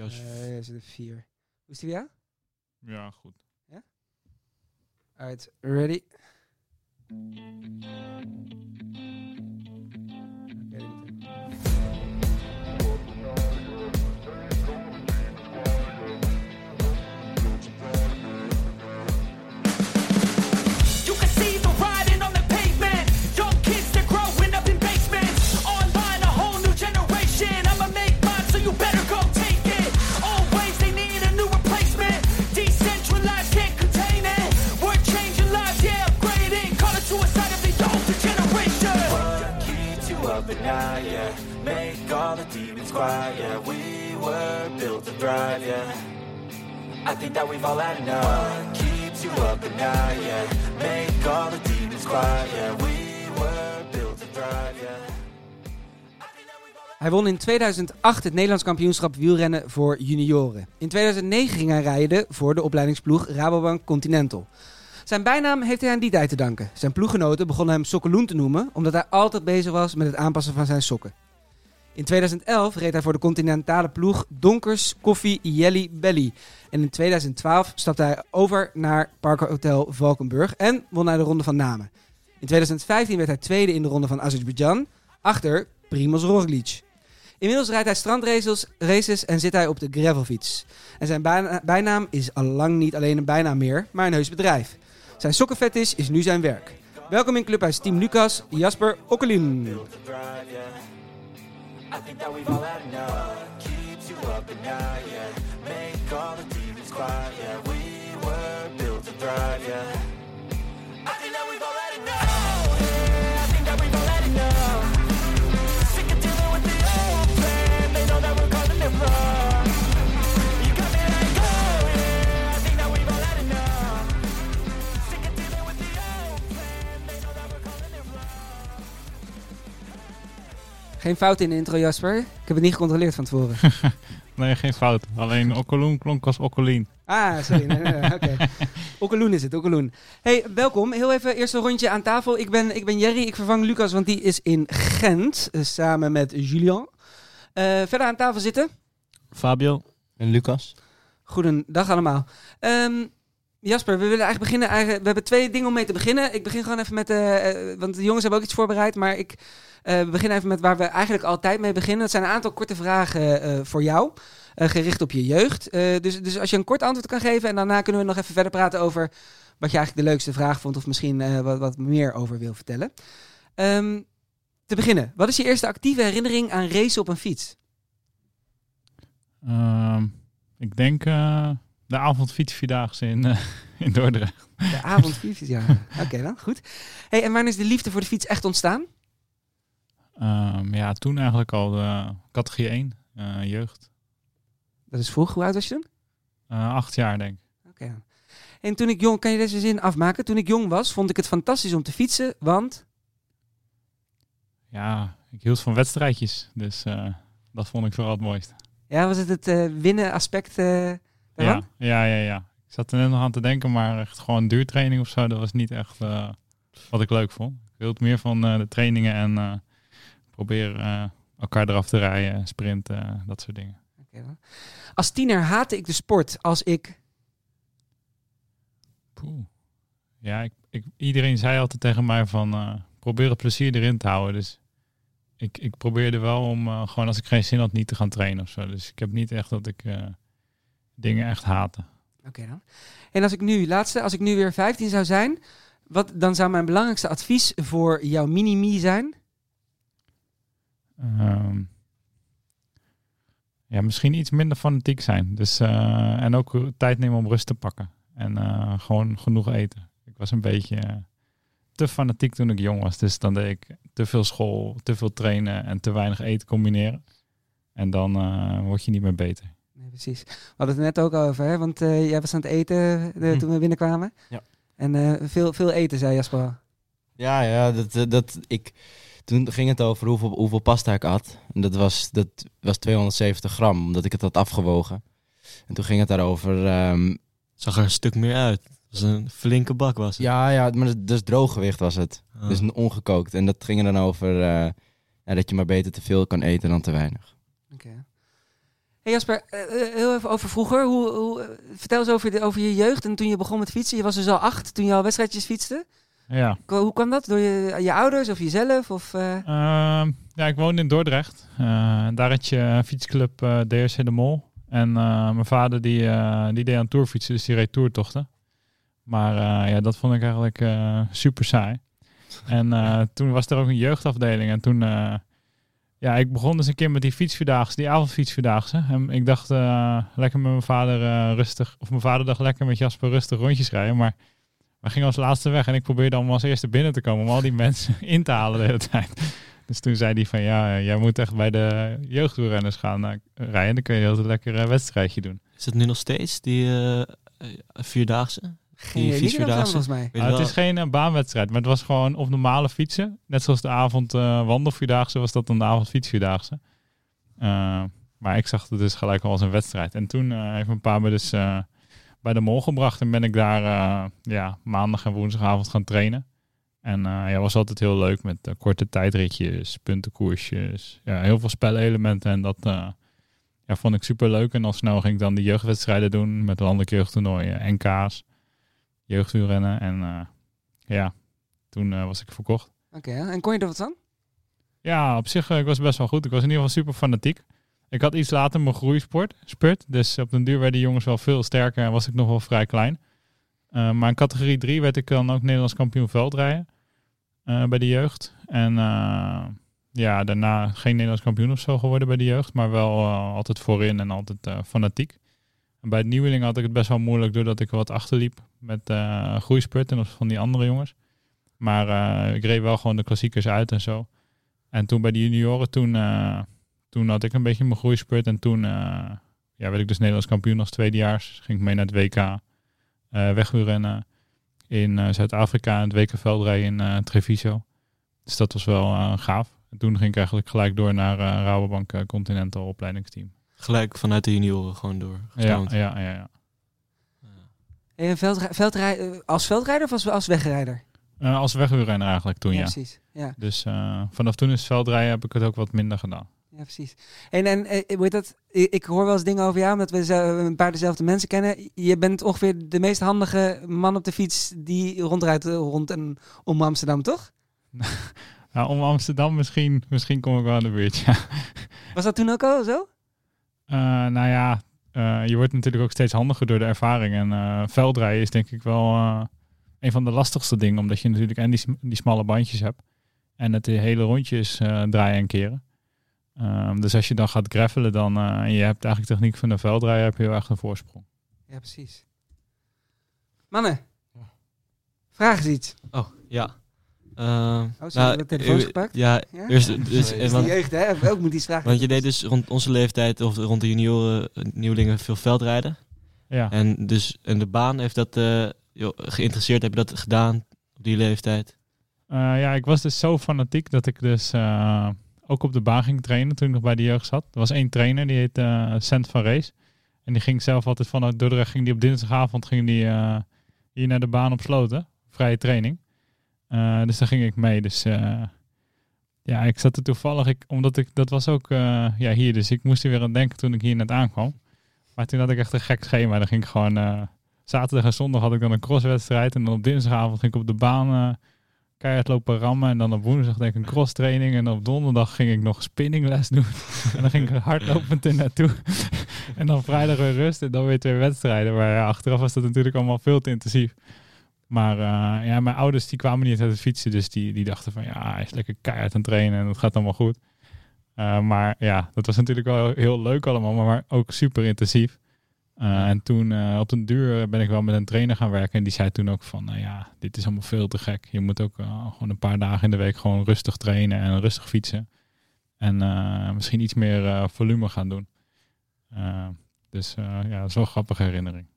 Ja, als je- Eh, er zitten vier. Hoe is die jou? ja, goed. Alright, ready? Quiet, yeah. We were built to thrive, yeah. I think that we've all had enough. What keeps you up at night, yeah? Make all the demons quiet, yeah. We were built to thrive, yeah. Hij won in 2008 het Nederlands kampioenschap wielrennen voor junioren. In 2009 ging hij rijden voor de opleidingsploeg Rabobank Continental. Zijn bijnaam heeft hij aan die tijd te danken. Zijn ploeggenoten begonnen hem Sokkeloen te noemen, omdat hij altijd bezig was met het aanpassen van zijn sokken. In 2011 reed hij voor de continentale ploeg Donkers Koffie Jelly Belly. En in 2012 stapte hij over naar Parkhotel Valkenburg en won hij de Ronde van Namen. In 2015 werd hij tweede in de Ronde van Azerbeidzjan, achter Primoz Roglic. Inmiddels rijdt hij strandraces races en zit hij op de gravelfiets. En zijn bijna- bijnaam is al lang niet alleen een bijnaam meer, maar een heus bedrijf. Zijn sokkenfetish is nu zijn werk. Welkom in Clubhuis Team Lucas, Jasper Okkelin. I think that we've all had enough. Keeps you up at night, yeah? Make all the demons quiet, yeah. We were built to thrive, yeah. Geen fout in de intro, Jasper. Ik heb het niet gecontroleerd van tevoren. Nee, geen fout. Alleen Okkeloen klonk als Okkelien. Ah, sorry. Nee, nee, nee, Oké. Okkeloen is het, Okkeloen. Hey, welkom. Heel even eerst een rondje aan tafel. Ik ben, ik ben Jerry. Ik vervang Lucas, want die is in Gent. eh, samen met Julian. Eh, verder aan tafel zitten. Fabio en Lucas. Goedendag allemaal. Ehm, Jasper, we willen eigenlijk beginnen. Eigenlijk, we hebben twee dingen om mee te beginnen. Ik begin gewoon even met. eh, want de jongens hebben ook iets voorbereid. Maar ik eh, begin even met waar we eigenlijk altijd mee beginnen. Dat zijn een aantal korte vragen voor jou. gericht op je jeugd. Dus, dus als je een kort antwoord kan geven. En daarna kunnen we nog even verder praten over. wat je eigenlijk de leukste vraag vond. Of misschien wat, wat meer over wil vertellen. Ehm, te beginnen. Wat is je eerste actieve herinnering aan racen op een fiets? Ehm, ik denk eh, de avondfietsvierdaagse in, eh, in Dordrecht. De avondfiets, ja. Oké dan, goed. Hey, en wanneer is de liefde voor de fiets echt ontstaan? Ehm, ja, toen eigenlijk al de categorie 1, eh, jeugd. Dat is vroeg. Hoe oud was je toen? Eh, acht jaar denk ik. Oké. En toen ik jong, kan je deze zin afmaken? Toen ik jong was, vond ik het fantastisch om te fietsen, want... Ja, ik hield van wedstrijdjes. Dus eh, dat vond ik vooral het mooiste. Ja, was het het eh, winnen aspect eh? Ja, ja, ja, ja. Ik zat er net nog aan te denken, maar echt gewoon duurtraining of zo, dat was niet echt eh, wat ik leuk vond. Ik hield meer van eh, de trainingen en eh, proberen eh, elkaar eraf te rijden, sprinten, dat soort dingen. Als tiener haatte ik de sport als ik... Poeh. Ja, ik, ik, iedereen zei altijd tegen mij van probeer het plezier erin te houden. Dus ik, ik probeerde wel om gewoon als ik geen zin had niet te gaan trainen of zo. Dus ik heb niet echt dat ik dingen echt haatte. Oké dan. En als ik nu, laatste, als ik nu weer 15 zou zijn... Wat, dan zou mijn belangrijkste advies voor jouw mini-me zijn... Ehm, ja, misschien iets minder fanatiek zijn. Dus, eh, en ook tijd nemen om rust te pakken. En eh, gewoon genoeg eten. Ik was een beetje te fanatiek toen ik jong was. Dus dan deed ik te veel school, te veel trainen en te weinig eten combineren. En dan eh, word je niet meer beter. Nee, precies. We hadden het net ook over, hè? want eh, jij was aan het eten eh, Hm. toen we binnenkwamen. Ja. En eh, veel, veel eten, zei Jasper. Ja, ja dat, dat, ik, toen ging het over hoeveel, hoeveel pasta ik at. En dat was, dat was 270 gram, omdat ik het had afgewogen. En toen ging het daarover... ehm, Zag er een stuk meer uit. Het was een flinke bak was het. ja, ja, maar dat- dus drooggewicht was het. Ah. Dus ongekookt. En dat ging er dan over eh, ja, dat je maar beter te veel kan eten dan te weinig. Oké. Hey Jasper, eh, eh, heel even over vroeger. Hoe, hoe, eh, vertel eens over, de, over je jeugd en toen je begon met fietsen. Je was dus al acht toen je al wedstrijdjes fietste. Ja. Hoe kwam dat? Door je, je ouders of jezelf? Of, eh, Ehm, ja, ik woonde in Dordrecht. Daar had je fietsclub DRC De Mol. En mijn vader die, die deed aan tourfietsen, dus die reed toertochten. Maar ja, dat vond ik eigenlijk super saai. En toen was er ook een jeugdafdeling. En toen, ja, ik begon dus een keer met die fietsvierdaagse, die avondfietsvierdaagse. En ik dacht eh, lekker met mijn vader eh, rustig, of mijn vader dacht lekker met Jasper rustig rondjes rijden. Maar we gingen als laatste weg en ik probeerde allemaal als eerste binnen te komen om al die mensen in te halen de hele tijd. Dus toen zei hij van ja, eh, jij moet echt bij de jeugdwielrenners gaan rijden. Dan kun je een lekker eh, wedstrijdje doen. Is het nu nog steeds, die Vierdaagse? Geen Die fietsvierdaagse? volgens mij. Ah, het is geen eh, baanwedstrijd, maar het was gewoon op normale fietsen. Net zoals de avond eh wandelvierdaagse was dat dan de avond fietsvierdaagse. Eh, maar ik zag het dus gelijk al als een wedstrijd. En toen eh, heeft mijn pa me dus eh, bij de mol gebracht. En ben ik daar eh, ja, maandag en woensdagavond gaan trainen. En eh ja, was altijd heel leuk met korte tijdritjes, puntenkoersjes. Ja, heel veel spelelementen. En dat eh, ja, vond ik super leuk. En al snel ging ik dan die jeugdwedstrijden doen met landelijke jeugdtoernooien, NK's, jeugdwielrennen. En eh, ja, toen eh, was ik verkocht. Oké, en kon je er wat aan? Ja, op zich, eh, ik was best wel goed. Ik was in ieder geval super fanatiek. Ik had iets later mijn groeisport, spurt. Dus op den duur werden die jongens wel veel sterker en was ik nog wel vrij klein. Maar in categorie 3 werd ik dan ook Nederlands kampioen veldrijden bij de jeugd. En ja, daarna geen Nederlands kampioen of zo geworden bij de jeugd, maar wel altijd voorin en altijd fanatiek. En bij het nieuweling had ik het best wel moeilijk doordat ik wat achterliep met eh groeispurt ten opzichte van die andere jongens. Maar eh, ik reed wel gewoon de klassiekers uit en zo. En toen bij de junioren, toen, eh, toen had ik een beetje mijn groeispurt. En toen eh, ja, werd ik dus Nederlands kampioen als tweedejaars. Ging ik mee naar het WK eh wegwielrennen in eh, Zuid-Afrika. En het WK veldrijden in eh, Treviso. Dus dat was wel eh, gaaf. En toen ging ik eigenlijk gelijk door naar eh Rabobank eh, Continental opleidingsteam. Gelijk vanuit de junioren gewoon door. Ja, ja, ja, ja. En veldrij, veldrij, eh, als veldrijder of als, als wegrijder? Eh, als wegwielrenner eigenlijk toen, ja. precies. Ja, Dus eh, vanaf toen is veldrijden heb ik het ook wat minder gedaan. ja precies. En, en eh, heet dat? Ik, hoor wel eens dingen over jou, omdat we een paar dezelfde mensen kennen. Je bent ongeveer de meest handige man op de fiets die rondrijdt eh, rond en om Amsterdam, toch? Nou, om Amsterdam misschien, misschien kom ik wel in de buurt, ja. Was dat toen ook al zo? Eh, nou ja, eh, je wordt natuurlijk ook steeds handiger door de ervaring. En eh, veldrijden is denk ik wel eh, een van de lastigste dingen. Omdat je natuurlijk en die, sm- die smalle bandjes hebt. En het hele rondjes eh, draaien en keren. Ehm, dus als je dan gaat gravelen dan, eh, en je hebt eigenlijk techniek van de veldrijden, heb je heel erg een voorsprong. Ja, precies. Mannen, vraag eens iets. Oh, ja. Oh, ze hebben de telefoons eh, gepakt? Ja, Ja? eerst, dus, Sorry. eh, De want, jeugd, hè? Ook moet iets vragen. want je deed dus rond onze leeftijd, of rond de junioren, nieuwelingen, veel veldrijden. Ja, En dus en de baan heeft dat eh, joh, geïnteresseerd, heb je dat gedaan op die leeftijd? Eh, ja, ik was dus zo fanatiek dat ik dus eh, ook op de baan ging trainen toen ik nog bij de jeugd zat. Er was één trainer, die heette eh Cent van Rees. En die ging zelf altijd vanuit Dordrecht, ging die op dinsdagavond ging die, eh, hier naar de baan op Sloten. Vrije training. Eh, dus daar ging ik mee. Dus eh, ja, ik zat er toevallig, ik, omdat ik, dat was ook eh, ja, hier. Dus ik moest er weer aan denken toen ik hier net aankwam. Maar toen had ik echt een gek schema. Dan ging ik gewoon, zaterdag en zondag had ik dan een crosswedstrijd. En dan op dinsdagavond ging ik op de baan keihard lopen rammen. En dan op woensdag denk ik een cross training. En op donderdag ging ik nog spinningles doen. en dan ging ik hardlopend er naartoe. en dan vrijdag weer rust en dan weer twee wedstrijden. Maar ja, achteraf was dat natuurlijk allemaal veel te intensief. Maar eh, ja, mijn ouders die kwamen niet uit het fietsen. Dus die, die dachten van ja, hij is lekker keihard aan het trainen en het gaat allemaal goed. Eh, maar ja, dat was natuurlijk wel heel leuk allemaal, maar ook super intensief. Eh, en toen op den duur ben ik wel met een trainer gaan werken. En die zei toen ook van, nou ja, dit is allemaal veel te gek. Je moet ook gewoon een paar dagen in de week gewoon rustig trainen en rustig fietsen. En misschien iets meer volume gaan doen. Dus ja, dat is wel een grappige herinnering.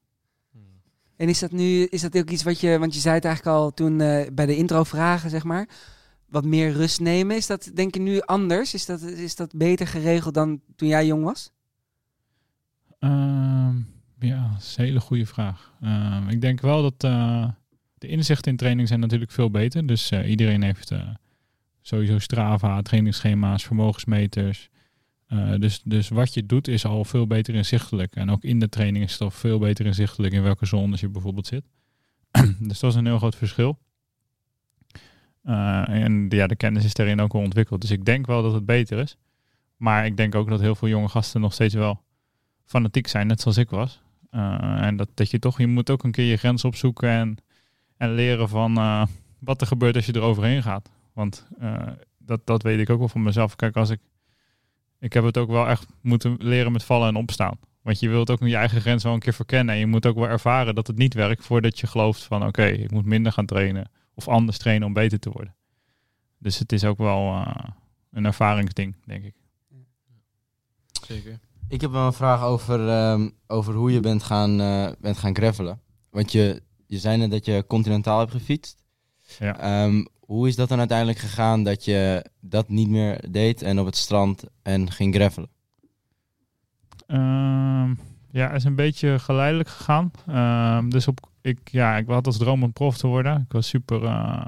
En is dat nu, is dat ook iets wat je, want je zei het eigenlijk al toen eh, bij de intro vragen, zeg maar, wat meer rust nemen. Is dat denk je nu anders? Is dat, is dat beter geregeld dan toen jij jong was? Ehm, ja, dat is een hele goede vraag. Ehm, ik denk wel dat eh, de inzichten in training zijn natuurlijk veel beter. Dus eh, iedereen heeft sowieso Strava, trainingsschema's, vermogensmeters. Eh, dus, dus wat je doet is al veel beter inzichtelijk. En ook in de training is het al veel beter inzichtelijk in welke zones je bijvoorbeeld zit. dus dat is een heel groot verschil. Eh, en ja, de kennis is daarin ook wel ontwikkeld. Dus ik denk wel dat het beter is. Maar ik denk ook dat heel veel jonge gasten nog steeds wel fanatiek zijn, net zoals ik was. Eh, en dat, dat je toch, je moet ook een keer je grens opzoeken en, en leren van wat er gebeurt als je er overheen gaat. Want dat, dat weet ik ook wel van mezelf. Kijk, als ik, ik heb het ook wel echt moeten leren met vallen en opstaan. Want je wilt ook je eigen grens wel een keer verkennen. En je moet ook wel ervaren dat het niet werkt voordat je gelooft van oké, ik moet minder gaan trainen. Of anders trainen om beter te worden. Dus het is ook wel eh, een ervaringsding, denk ik. Zeker. Ik heb wel een vraag over, ehm, over hoe je bent gaan, eh, bent gaan gravelen. Want je, je zei net dat je continentaal hebt gefietst. Ja. Ehm, hoe is dat dan uiteindelijk gegaan dat je dat niet meer deed en op het strand en ging gravelen? Ehm, ja, het is een beetje geleidelijk gegaan. Ehm, dus op, ik, ja, ik had als droom om prof te worden. Ik was super eh,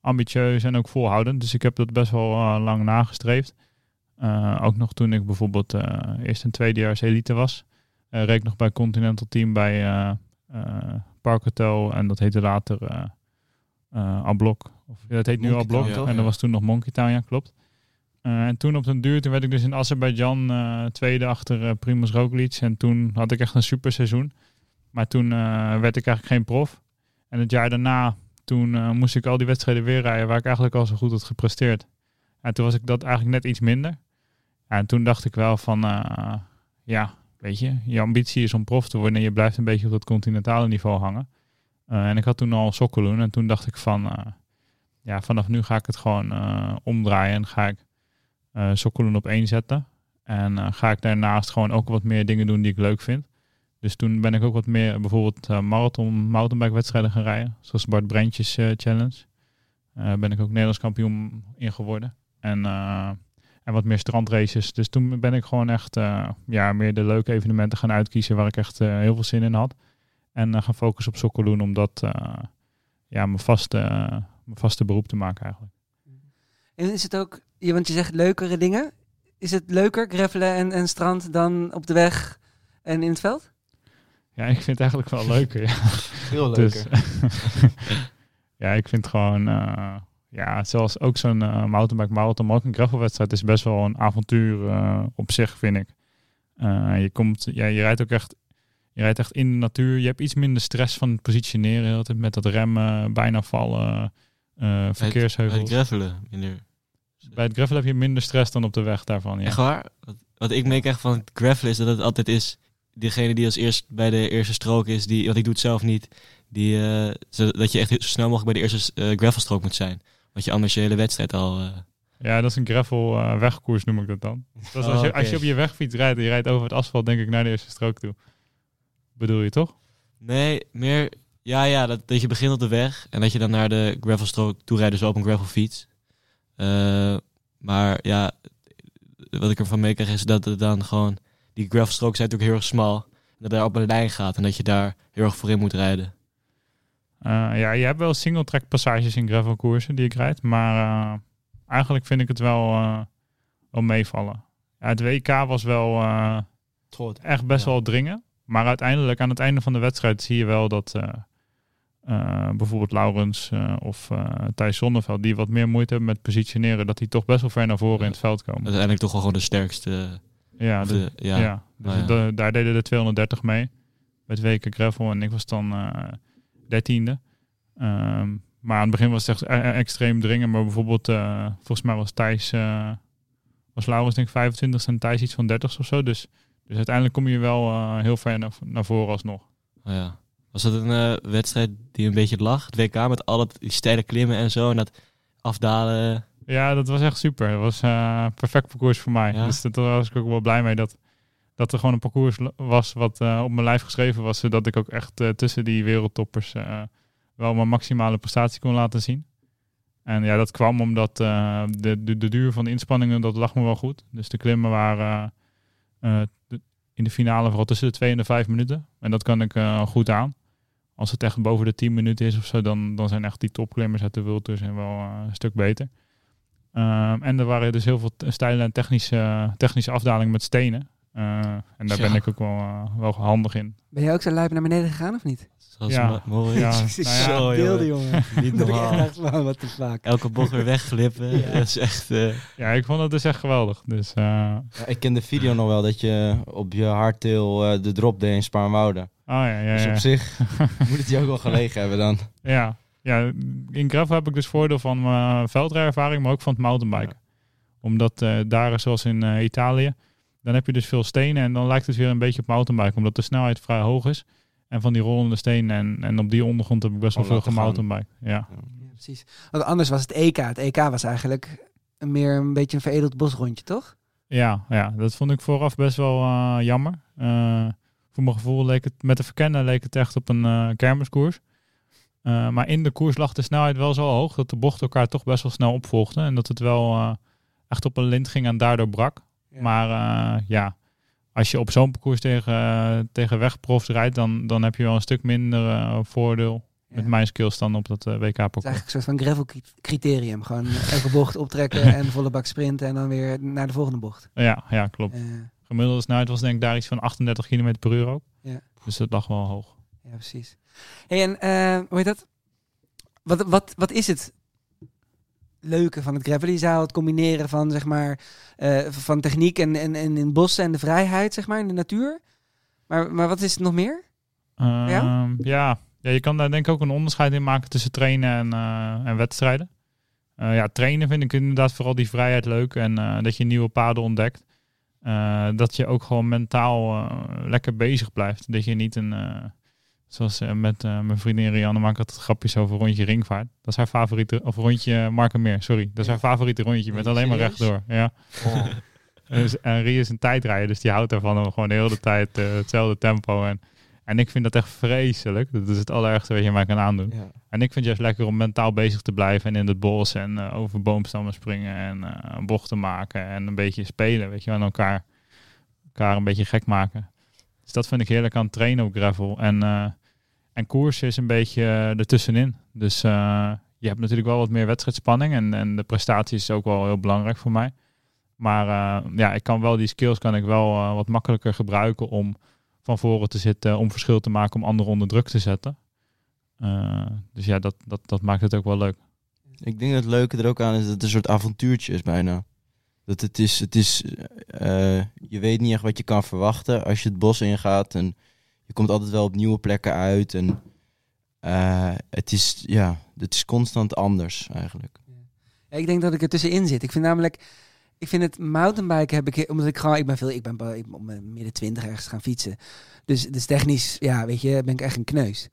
ambitieus en ook volhoudend. Dus ik heb dat best wel eh, lang nagestreefd. Eh, ook nog toen ik bijvoorbeeld eerst en tweedejaars elite was. Uh, reed ik nog bij Continental Team bij Park. En dat heette later eh, Ablok. Of, ja, dat heet nu. Town, toch? En dat was toen nog Monkey Town, ja klopt. Eh, en toen op den duur, toen werd ik dus in Azerbeidzjan eh, tweede achter eh Primoz Roglic. En toen had ik echt een super seizoen. Maar toen werd ik eigenlijk geen prof. En het jaar daarna, toen moest ik al die wedstrijden weer rijden waar ik eigenlijk al zo goed had gepresteerd. En toen was ik dat eigenlijk net iets minder. En toen dacht ik wel van, ja, weet je, je ambitie is om prof te worden en je blijft een beetje op dat continentale niveau hangen. En ik had toen al Sokkeloen en toen dacht ik van, ja, vanaf nu ga ik het gewoon eh, omdraaien en ga ik Sokkeloen op één zetten. En eh, ga ik daarnaast gewoon ook wat meer dingen doen die ik leuk vind. Dus toen ben ik ook wat meer bijvoorbeeld marathon, mountainbike wedstrijden gaan rijden. Zoals Bart Brentjes eh, Challenge. Ben ik ook Nederlands kampioen in geworden. En, en wat meer strandraces. Dus toen ben ik gewoon echt ja, meer de leuke evenementen gaan uitkiezen waar ik echt heel veel zin in had. En gaan focussen op Sokkeloen om dat eh, ja, mijn, vaste, mijn vaste beroep te maken eigenlijk. En is het ook, ja, want je zegt leukere dingen. Is het leuker, gravelen en, en strand, dan op de weg en in het veld? Ja, ik vind het eigenlijk wel leuker. Ja. Veel Dus, ja, ik vind gewoon, eh, ja, zoals ook zo'n eh, mountainbike marathon, maar ook een gravelwedstrijd is best wel een avontuur eh, op zich, vind ik. Eh, je komt, ja, je rijdt ook echt, je rijdt echt in de natuur. Je hebt iets minder stress van het positioneren, met dat remmen, bijna vallen, Bij verkeersheuvels. het gravelen. Minder. Bij het gravel heb je minder stress dan op de weg daarvan. Ja. Echt waar? Wat, wat ik meekrijg van het gravelen is dat het altijd is... Degene die als eerst bij de eerste strook is, die, want ik doe het zelf niet... Die, eh, dat je echt zo snel mogelijk bij de eerste eh, gravelstrook moet zijn. Want je anders je hele wedstrijd al... Ja, dat is een gravel wegkoers noem ik dat dan. Dat is als, je, Oh, als je op je wegfiets rijdt en je rijdt over het asfalt, denk ik naar de eerste strook toe. Bedoel je toch? Nee, meer... Ja, ja, dat, dat je begint op de weg en dat je dan naar de gravelstrook toe rijdt, dus op een gravelfiets. Eh, maar ja, wat ik ervan meekrijg is dat het dan gewoon... Die gravelstroken zijn natuurlijk heel erg smal. Dat daar op een lijn gaat en dat je daar heel erg voor in moet rijden. Eh, ja, je hebt wel single track passages in gravelkoersen die ik rijd, maar eh, eigenlijk vind ik het wel, eh, wel meevallen. Ja, het WK was wel eh, echt best Ja. wel dringen, maar uiteindelijk aan het einde van de wedstrijd zie je wel dat eh, bijvoorbeeld Laurens eh, of eh Thijs Zonneveld, die wat meer moeite hebben met positioneren, dat die toch best wel ver naar voren Ja. in het veld komen. Uiteindelijk toch wel gewoon de sterkste. Ja, de- de- ja. Ja, dus ja. da- daar deden de 230 mee. Met weken gravel en ik was dan dertiende. Ehm, maar aan het begin was het echt e- e- extreem dringen. Maar bijvoorbeeld, volgens mij was Thijs, was Laurens denk ik 25 en Thijs iets van 30 of zo. Dus, dus uiteindelijk kom je wel heel ver naar, naar voren alsnog. Ja. Was dat een eh, wedstrijd die een beetje lag? Het WK met al het, die steile klimmen en zo. En dat afdalen. Ja, dat was echt super. Dat was eh perfect parcours voor mij. Ja? Dus daar was ik ook wel blij mee dat, dat er gewoon een parcours was wat eh, op mijn lijf geschreven was. Zodat ik ook echt tussen die wereldtoppers wel mijn maximale prestatie kon laten zien. En ja, dat kwam omdat de, de, de duur van de inspanningen, dat lag me wel goed. Dus de klimmen waren in de finale vooral tussen de twee en de vijf minuten. En dat kan ik eh, goed aan. Als het echt boven de 10 minuten is of zo, dan, dan zijn echt die topklimmers uit de Tour zijn wel eh, een stuk beter. Ehm, en er waren dus heel veel steile en technische, technische afdalingen met stenen. Eh, en daar Ja. ben ik ook wel, eh, wel handig in. Ben jij ook zo lijp naar beneden gegaan of niet? Zoals Ja. mooi. Ja, nou ja, jongen. Niet Dat ik echt normaal. van, wat te vaak. Elke bocht weer wegflippen. Ja. Dat is echt... eh, Ja, ik vond het dus echt geweldig. Dus eh, Ja, ik ken de video nog wel dat je op je hardtail eh, de drop deed in Spaarnwoude. oh ja, ja, Dus ja. op zich moet het je ook wel gelegen hebben dan. Ja, ja, in gravel heb ik dus voordeel van mijn veldrijervaring, maar ook van het mountainbiken. Omdat eh, daar, zoals in Italië, dan heb je dus veel stenen en dan lijkt het weer een beetje op mountainbiken, omdat de snelheid vrij hoog is. En van die rollende stenen en, en op die ondergrond heb ik best wel Om veel gemountainbiked. Ja. Ja, precies. Want anders was het EK. Het EK was eigenlijk meer een beetje een veredeld bosrondje, toch? Ja, ja, dat vond ik vooraf best wel eh, jammer. Eh, voor mijn gevoel leek het met de verkennen leek het echt op een eh kermiskoers. Maar in de koers lag de snelheid wel zo hoog dat de bochten elkaar toch best wel snel opvolgden. En dat het wel echt op een lint ging en daardoor brak. Ja. Maar eh, ja, als je op zo'n parcours tegen, tegen wegprofs rijdt, dan, dan heb je wel een stuk minder eh, voordeel met mijn skills dan op dat eh, Het is WK-parcours. eigenlijk een soort van gravel cri- criterium. Gewoon elke bocht optrekken en volle bak sprinten en dan weer naar de volgende bocht. Ja, ja, klopt. Eh, Gemiddelde snelheid was denk ik daar iets van 38 km per uur ook. Ja. Dus dat lag wel hoog. ja, precies. Hey, en eh, hoe heet dat? Wat, wat, wat is het leuke van het gravel? Je zou het combineren van, zeg maar, eh, van techniek en, en, en in bossen en de vrijheid, zeg maar, in de natuur. Maar, maar wat is het nog meer? Ja? Ehm, ja? ja, je kan daar denk ik ook een onderscheid in maken tussen trainen en, eh, en wedstrijden. Eh, ja, trainen vind ik inderdaad vooral die vrijheid leuk en dat je nieuwe paden ontdekt. Dat je ook gewoon mentaal lekker bezig blijft. Dat je niet een, zoals eh, met eh, mijn vriendin Rianne maak ik altijd grapjes over rondje ringvaart. Dat is haar favoriete, of rondje Markenmeer, sorry. Dat is haar favoriete rondje met alleen maar rechtdoor. Ja. Dus, en Rie is een tijdrijder, dus die houdt ervan om gewoon de hele tijd eh, hetzelfde tempo. En, en ik vind dat echt vreselijk. Dat is het allerergste wat je mij kan aandoen. Ja. En ik vind het juist lekker om mentaal bezig te blijven en in het bos en eh, over boomstammen springen en eh bochten maken en een beetje spelen, weet je, en elkaar, elkaar een beetje gek maken. Dus dat vind ik heerlijk aan trainen op gravel. En, eh en koers is een beetje eh, ertussenin. Dus eh, je hebt natuurlijk wel wat meer wedstrijdspanning en, en de prestatie is ook wel heel belangrijk voor mij. Maar ja, ik kan wel die skills kan ik wel wat makkelijker gebruiken om van voren te zitten, om verschil te maken, om anderen onder druk te zetten. Dus ja, dat, dat, dat maakt het ook wel leuk. Ik denk dat het leuke er ook aan is dat het een soort avontuurtje is bijna. Dat het is, het is eh, je weet niet echt wat je kan verwachten als je het bos ingaat. En je komt altijd wel op nieuwe plekken uit. En eh, het, is, ja, het is constant anders eigenlijk. Ja, ik denk dat ik er tussenin zit. Ik vind namelijk, ik vind het mountainbiken heb ik, omdat ik gewoon, ik ben veel, ik ben ik op mijn midden twintig ergens gaan fietsen. Dus, dus technisch, ja, weet je, ben ik echt een kneus.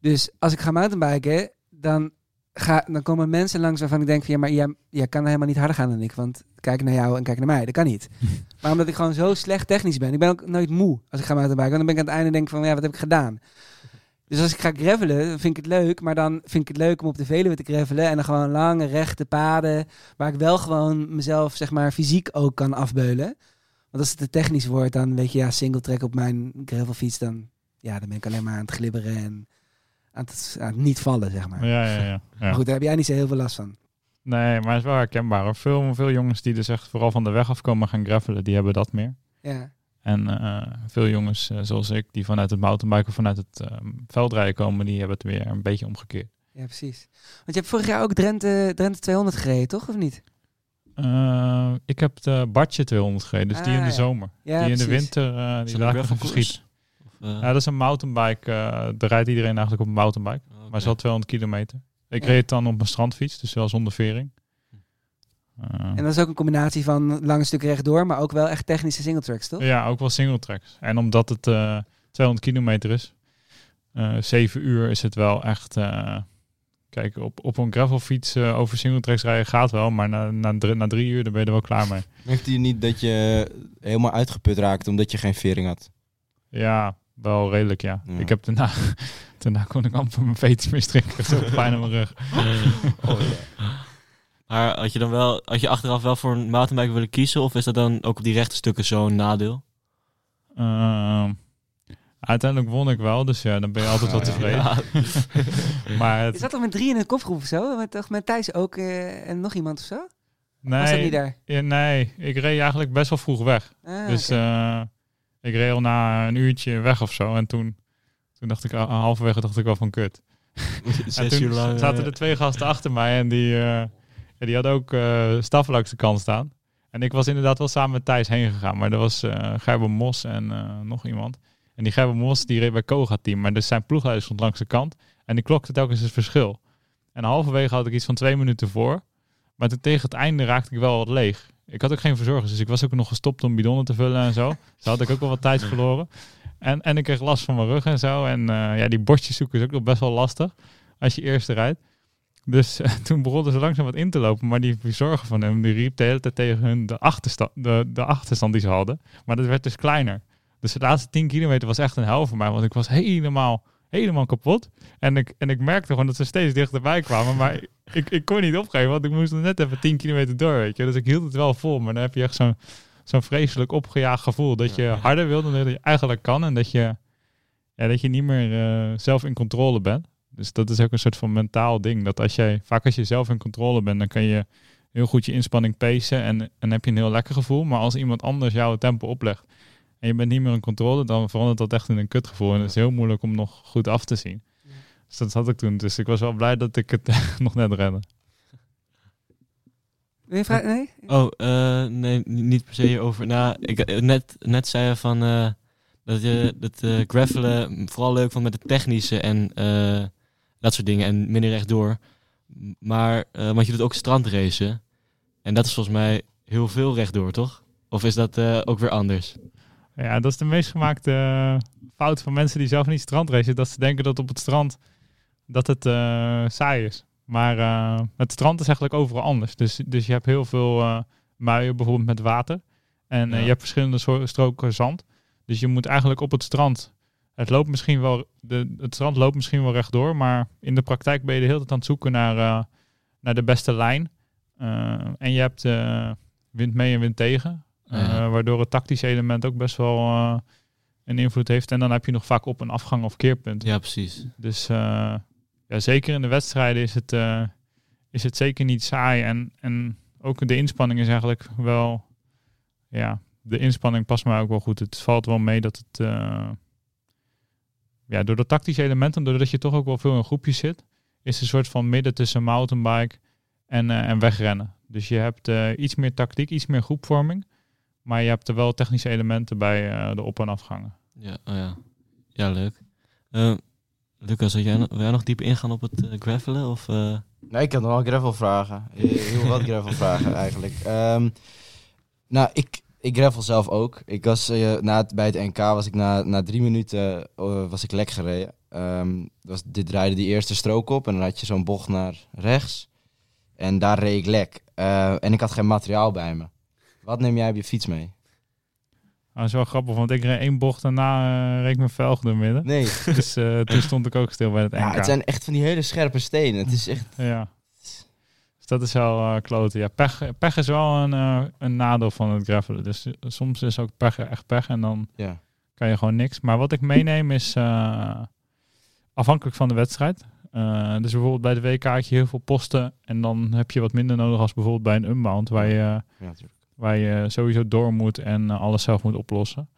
Dus als ik ga mountainbiken, dan, ga, dan komen mensen langs waarvan ik denk van, ja, maar jij, jij kan helemaal niet harder gaan dan ik, want kijk naar jou en kijk naar mij, dat kan niet. maar omdat ik gewoon zo slecht technisch ben, ik ben ook nooit moe als ik ga mountainbiken, want dan ben ik aan het einde denk van, ja, wat heb ik gedaan? Dus als ik ga gravelen, dan vind ik het leuk. Maar dan vind ik het leuk om op de Veluwe te gravelen. En dan gewoon lange, rechte paden. Waar ik wel gewoon mezelf, zeg maar, fysiek ook kan afbeulen. Want als het te technisch wordt, dan weet je, ja, single track op mijn gravelfiets. Dan, ja, dan ben ik alleen maar aan het glibberen en aan het, aan het niet vallen, zeg maar. Ja, ja, ja. ja. Maar goed, daar heb jij niet zo heel veel last van. Nee, maar het is wel herkenbaar. hoor. Veel, veel jongens die dus echt vooral van de weg afkomen gaan gravelen, die hebben dat meer. Ja, En eh, veel jongens eh, zoals ik, die vanuit het mountainbiken of vanuit het eh, veldrijden komen, die hebben het weer een beetje omgekeerd. ja precies. Want je hebt vorig jaar ook Drenthe, Drenthe 200 gereden, toch? Of niet? Ik heb de Bartje 200 gereden, dus die Ah, in de zomer. Ja, die in de winter, eh, die laat ik even gravelkoers? Eh, Ja, dat is een mountainbike. eh daar rijdt iedereen eigenlijk op een mountainbike. oh. Maar is wel 200 kilometer. Ik Ja. reed het dan op een strandfiets, dus wel zonder vering. Eh, En dat is ook een combinatie van lange stukken rechtdoor, maar ook wel echt technische singletracks, toch? Ja, ook wel single tracks. En omdat het eh 200 kilometer is, eh 7 uur is het wel echt. eh, kijk, op, op een gravelfiets eh, over single tracks rijden gaat wel, maar na, na, drie, na drie uur dan ben je er wel klaar mee. Merkte je niet dat je helemaal uitgeput raakte omdat je geen vering had? Ja, wel redelijk, ja. Ja. Ik heb daarna, daarna kon ik amper mijn veters meer strikken. Zo pijn aan mijn rug. Oh, Maar had je dan wel, had je achteraf wel voor een mountainbike willen kiezen? Of is dat dan ook op die rechte stukken zo'n nadeel? Ehm, uiteindelijk won ik wel, dus ja, dan ben je altijd wel tevreden. Ja. Maar Je het, zat toch met drie in een kopgroep of zo? Met, toch met Thijs ook eh, en nog iemand of zo? Nee, Was dat niet daar? ja, nee, ik reed eigenlijk best wel vroeg weg. Ah, dus oké. eh, ik reed al na een uurtje weg of zo. En toen, toen dacht ik, halverwege dacht ik wel van kut. En toen zaten eh, er twee gasten achter mij en die, eh, ja, die hadden ook eh staf langs de kant staan. En ik was inderdaad wel samen met Thijs heen gegaan. Maar er was eh Gerber Mos en eh, nog iemand. En die Gerber Mos die reed bij Koga team. Maar dus zijn ploegleider stond langs de kant. En die klokte telkens het verschil. En halverwege had ik iets van twee minuten voor. Maar toen tegen het einde raakte ik wel wat leeg. Ik had ook geen verzorgers, dus ik was ook nog gestopt om bidonnen te vullen en zo. Dus had ik ook wel wat tijd verloren. En, en ik kreeg last van mijn rug en zo. En eh, ja, die bordjes zoeken is ook nog best wel lastig als je eerste rijdt. Dus eh, toen begonnen ze langzaam wat in te lopen. Maar die verzorger van hem, die riep de hele tijd tegen hun de achterstand, de, de achterstand die ze hadden. Maar dat werd dus kleiner. Dus de laatste 10 kilometer was echt een hel voor mij. Want ik was helemaal, helemaal kapot. En ik, en ik merkte gewoon dat ze steeds dichterbij kwamen. Maar ik, ik kon niet opgeven, want ik moest nog net even 10 kilometer door, weet je. Dus ik hield het wel vol. Maar dan heb je echt zo'n zo'n vreselijk opgejaagd gevoel. Dat je harder wil dan dat je eigenlijk kan. En dat je, ja, dat je niet meer eh, zelf in controle bent. Dus dat is ook een soort van mentaal ding. Dat als jij, vaak als je zelf in controle bent, dan kan je heel goed je inspanning pacen. En, en heb je een heel lekker gevoel. Maar als iemand anders jou het tempo oplegt en je bent niet meer in controle, dan verandert dat echt in een kutgevoel. En het is heel moeilijk om nog goed af te zien. Dus dat had ik toen. Dus ik was wel blij dat ik het nog net redde. Wil je vraag? Nee? Oh, eh, nee, ni- niet per se over. Nou, ik eh, net, net zei je van eh, dat je dat eh gravelen vooral leuk vond met het technische en eh, dat soort dingen en minder rechtdoor. Maar, eh, want je doet ook strandracen. En dat is volgens mij heel veel rechtdoor, toch? Of is dat eh, ook weer anders? Ja, dat is de meest gemaakte eh, fout van mensen die zelf niet strandracen. Dat ze denken dat op het strand dat het eh, saai is. Maar eh, het strand is eigenlijk overal anders. Dus, dus je hebt heel veel muien bijvoorbeeld met water. En Ja. je hebt verschillende soorten stroken zand. Dus je moet eigenlijk op het strand... Het, loopt misschien wel, de, het strand loopt misschien wel rechtdoor. Maar in de praktijk ben je de hele tijd aan het zoeken naar, naar de beste lijn. En je hebt wind mee en wind tegen. Eh, Ja. Waardoor het tactische element ook best wel eh, een invloed heeft. En dan heb je nog vaak op een afgang of keerpunt. Ja, precies. Dus eh, ja, zeker in de wedstrijden is het, is het zeker niet saai. En, en ook de inspanning is eigenlijk wel... Ja, de inspanning past mij ook wel goed. Het valt wel mee dat het... ja, door dat tactische element en doordat je toch ook wel veel in groepjes zit... is het een soort van midden tussen mountainbike en, en wegrennen. Dus je hebt iets meer tactiek, iets meer groepvorming. Maar je hebt er wel technische elementen bij eh, de op- en afgangen. Ja, oh ja. ja leuk. Eh, Lucas, wil jij, nog- wil jij nog dieper ingaan op het eh, gravelen? Of, eh, Nee, ik had nog wel gravel vragen. Heel wat gravel vragen eigenlijk. Ehm, nou, ik, ik gravel zelf ook. Ik was, eh, na het, bij het NK was ik na, na drie minuten eh, was ik lek gereden. Ehm, was, dit draaide die eerste strook op en dan had je zo'n bocht naar rechts. En daar reed ik lek. Eh, en ik had geen materiaal bij me. Wat neem jij op je fiets mee? Dat is wel grappig, want ik reed één bocht daarna uh, reed ik mijn velg door midden. Nee. Dus eh, toen stond ik ook stil bij het NK. Ja, het zijn echt van die hele scherpe stenen. Het is echt... Ja. Dus dat is wel eh kloten. Ja, pech, pech is wel een, eh, een nadeel van het gravelen. Dus eh, soms is ook pech echt pech en dan Ja. kan je gewoon niks. Maar wat ik meeneem is eh, afhankelijk van de wedstrijd. Eh, dus bijvoorbeeld bij de WK had je heel veel posten en dan heb je wat minder nodig als bijvoorbeeld bij een unbound waar je, Ja, natuurlijk. Waar je sowieso door moet en eh, alles zelf moet oplossen.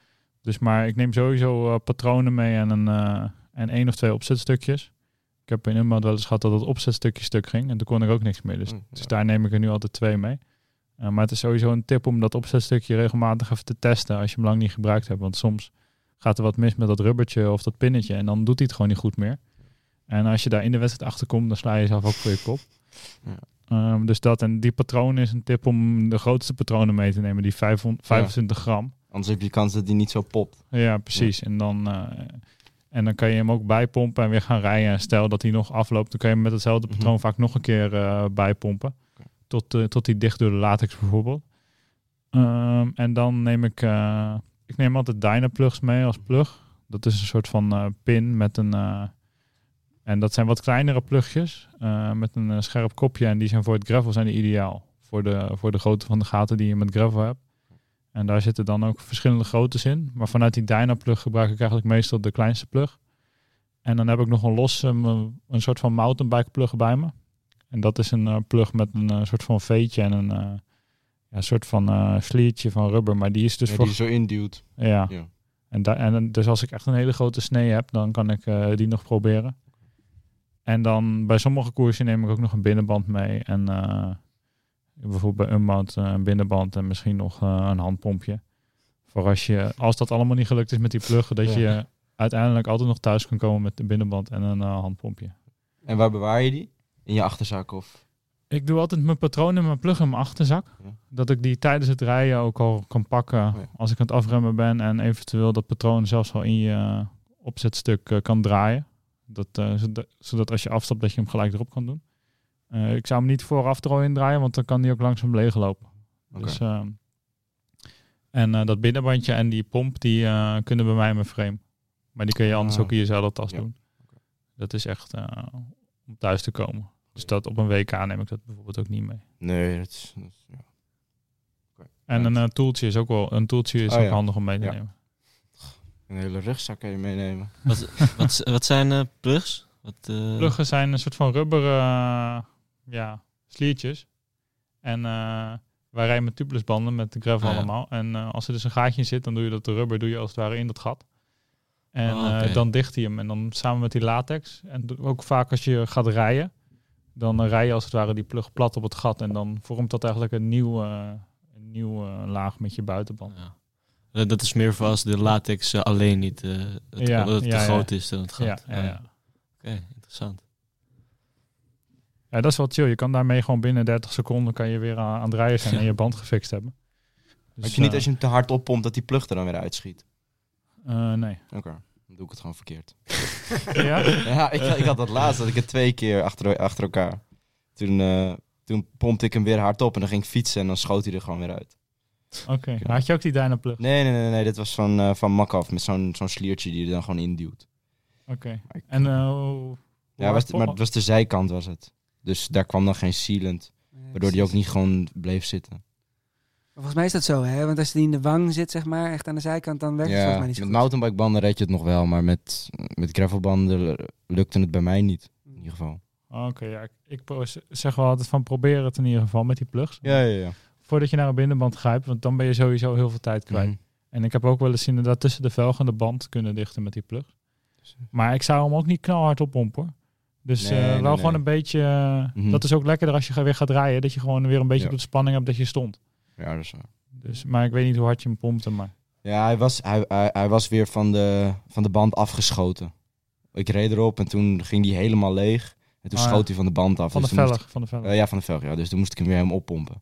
Dus maar ik neem sowieso eh, patronen mee en een eh, en één of twee opzetstukjes. Ik heb in unbound wel eens gehad dat het opzetstukje stuk ging en toen kon ik ook niks meer. Dus, Mm, dus ja. daar neem ik er nu altijd twee mee. Maar het is sowieso een tip om dat opzetstukje regelmatig even te testen als je hem lang niet gebruikt hebt. Want soms gaat er wat mis met dat rubbertje of dat pinnetje en dan doet hij het gewoon niet goed meer. En als je daar in de wedstrijd achter komt, dan sla je jezelf ook voor je kop. Ja. Ehm, dus dat en die patroon is een tip om de grootste patronen mee te nemen, die 500, 25 gram. Anders heb je kans dat die niet zo popt. Ja, precies. En, dan, eh, en dan kan je hem ook bijpompen en weer gaan rijden. En stel dat hij nog afloopt, dan kan je hem met hetzelfde Mhm. patroon vaak nog een keer eh, bijpompen. Tot, eh, tot hij dicht door de latex bijvoorbeeld. Ehm, en dan neem ik, ik neem altijd Dynaplugs mee als plug. Dat is een soort van pin met een... en dat zijn wat kleinere plugjes eh, met een eh, scherp kopje. En die zijn voor het gravel zijn die ideaal. Voor de, voor de grootte van de gaten die je met gravel hebt. En daar zitten dan ook verschillende groottes in. Maar vanuit die Dyna-plug gebruik ik eigenlijk meestal de kleinste plug. En dan heb ik nog een los, um, een soort van mountainbike plug bij me. En dat is een eh, plug met een soort van veetje en een, ja, soort van sliertje van rubber, maar die is dus Ja, voor... die je zo induwt. Ja. Ja. En, en dus als ik echt een hele grote snee heb, dan kan ik die nog proberen. En dan bij sommige koersen neem ik ook nog een binnenband mee. En eh, bijvoorbeeld bij Unbound eh, een binnenband en misschien nog eh, een handpompje. Voor als je, als dat allemaal niet gelukt is met die pluggen, dat Ja. je uiteindelijk altijd nog thuis kan komen met de binnenband en een eh, handpompje. En waar bewaar je die? In je achterzak of? Ik doe altijd mijn patroon en mijn plug in mijn achterzak. Ja. Dat ik die tijdens het rijden ook al kan pakken ja. als ik aan het afremmen ben. En eventueel dat patroon zelfs al in je opzetstuk kan draaien. Dat, eh, zodat, zodat als je afstapt dat je hem gelijk erop kan doen. Eh, ik zou hem niet vooraf er al in draaien, want dan kan die ook langzaam leeglopen. Oké. Dus, eh, en eh, dat binnenbandje en die pomp die kunnen bij mij in mijn frame. Maar die kun je anders Ah. ook in je Ja. doen. Dat is echt om thuis te komen. Dus dat op een WK neem ik dat bijvoorbeeld ook niet mee. Nee, dat is... Dat is ja. En een eh, toeltje is ook wel een toeltje is Oh, ook ja. handig om mee te Ja. nemen. Een hele rugzak kan je meenemen. Wat, wat, wat zijn eh, plugs? Wat, eh, Pluggen zijn een soort van rubberen eh, ja, sliertjes. En eh, wij rijden met tubelessbanden met de gravel Ah, ja. allemaal. En eh, als er dus een gaatje in zit, dan doe je dat de rubber doe je als het ware in dat gat. En Oh, eh, dan dicht hij hem. En dan samen met die latex. En ook vaak als je gaat rijden, dan rij je als het ware die plug plat op het gat. En dan vormt dat eigenlijk een nieuw, eh, een nieuw laag met je buitenband. ja. Eh, Dat is meer voor als de latex eh, alleen niet eh, het, Ja, dat het ja, te ja. groot is dan het gat. Ja, ja, Ah, ja. Oké, interessant. Ja, dat is wel chill. Je kan daarmee gewoon binnen 30 seconden kan je weer aan, aan het rijden zijn en je band gefixt hebben. Dus, je niet als je hem te hard oppompt dat die plug er dan weer uitschiet? eh, nee. Oké, dan doe ik het gewoon verkeerd. ja? Ja, ik, ik had dat laatst, dat ik het twee keer achter, achter elkaar. Toen, eh, toen pompte ik hem weer hard op en dan ging ik fietsen en dan schoot hij er gewoon weer uit. Oké. Had je ook die Dynaplug? Nee, nee, nee, nee dit was van, eh van Makaf met zo'n zo'n sliertje die je er dan gewoon induwt. Oké. En eh, Ja, was, maar het was de zijkant was het. Dus daar kwam dan geen sealant, waardoor die ook niet gewoon bleef zitten. Volgens mij is dat zo, hè? Want als die in de wang zit, zeg maar, echt aan de zijkant, dan werkt het Ja, volgens mij niet zo met goed. mountainbikebanden red je het nog wel, maar met, met gravelbanden lukte het bij mij niet. In ieder geval. Oké, ja. ik- Ik zeg wel altijd van probeer het in ieder geval met die plugs. Ja, ja, ja. Voordat je naar een binnenband grijpt, want dan ben je sowieso heel veel tijd kwijt. Mhm. En ik heb ook wel eens inderdaad tussen de velgen en de band kunnen dichten met die plug. Maar ik zou hem ook niet knalhard oppompen. hoor. Dus Nee, eh, wel nee. gewoon een beetje... eh, Mhm. Dat is ook lekkerder als je weer gaat rijden. Dat je gewoon weer een beetje Ja. op de spanning hebt dat je stond. Ja, dat is waar. Dus, maar ik weet niet hoe hard je hem pompte. Maar Ja, hij was, hij, hij, hij was weer van de, van de band afgeschoten. Ik reed erop en toen ging die helemaal leeg. En toen Ah, ja. schoot hij van de band af. van de dus moest velg. Van de velg. eh, ja, van de velg, ja. Dus toen moest ik hem weer helemaal oppompen.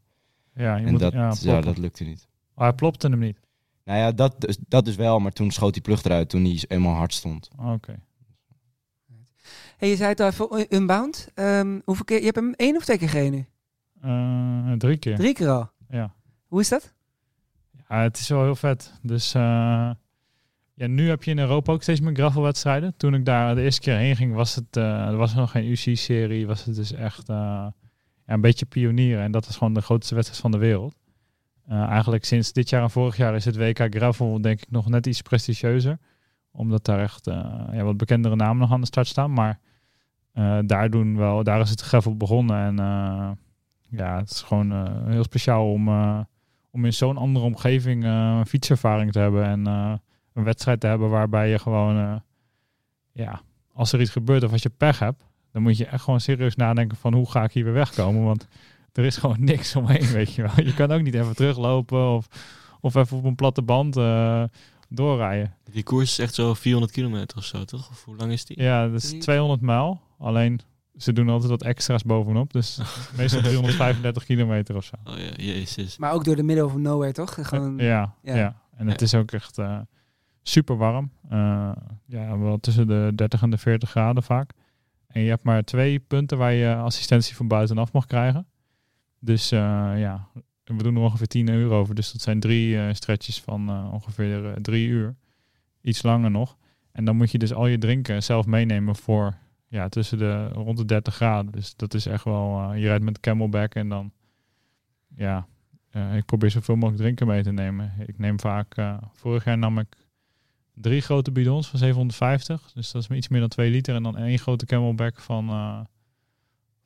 Ja, je en moet, dat, ja, dat lukte niet. Maar hij plopte hem niet. Nou ja, dat, dus- dat dus wel. Maar toen schoot die plug eruit toen hij eenmaal hard stond. Oké. Hey, je zei het al even, Unbound. Ehm, hoeveel keer? Je hebt hem één of twee keer gereden nu? Eh, drie keer. Drie keer al. Ja. Hoe is dat? ja, het is wel heel vet. Dus eh, ja, nu heb je in Europa ook steeds meer gravelwedstrijden. Toen ik daar de eerste keer heen ging, was het, eh, er was nog geen UC-serie. Was het dus echt eh, een beetje pionieren. En dat was gewoon de grootste wedstrijd van de wereld. Eh, eigenlijk sinds dit jaar en vorig jaar is het WK Gravel denk ik nog net iets prestigieuzer. Omdat daar echt eh, ja, wat bekendere namen nog aan de start staan. Maar eh, daar, doen wel, daar is het gravel begonnen. En ja, het is gewoon heel speciaal om, om in zo'n andere omgeving een fietservaring te hebben. En een wedstrijd te hebben waarbij je gewoon, ja, als er iets gebeurt of als je pech hebt, dan moet je echt gewoon serieus nadenken van hoe ga ik hier weer wegkomen. Want er is gewoon niks omheen, weet je wel. Je kan ook niet even teruglopen of, of even op een platte band eh, doorrijden. Die koers is echt zo 400 kilometer of zo, toch? Of hoe lang is die? Ja, dat is Drie- 200 mijl. Alleen ze doen altijd wat extra's bovenop. Dus meestal 335 kilometer of zo. Oh ja, jezus. Maar ook door de middle of nowhere, toch? Gewoon, Ja, ja. ja. En het Ja. is ook echt eh, super warm. Eh, ja, wel tussen de 30 en de 40 graden vaak. En je hebt maar twee punten waar je assistentie van buitenaf mag krijgen. Dus eh, ja, we doen er ongeveer 10 uur over. Dus dat zijn drie eh, stretches van eh, ongeveer drie uur. Iets langer nog. En dan moet je dus al je drinken zelf meenemen voor ja, tussen de rond de 30 graden. Dus dat is echt wel. je rijdt met camelback en dan. Ja, ik probeer zoveel mogelijk drinken mee te nemen. Ik neem vaak. vorig jaar nam ik drie grote bidons van 750. Dus dat is iets meer dan 2 liter. En dan één grote camelback van, eh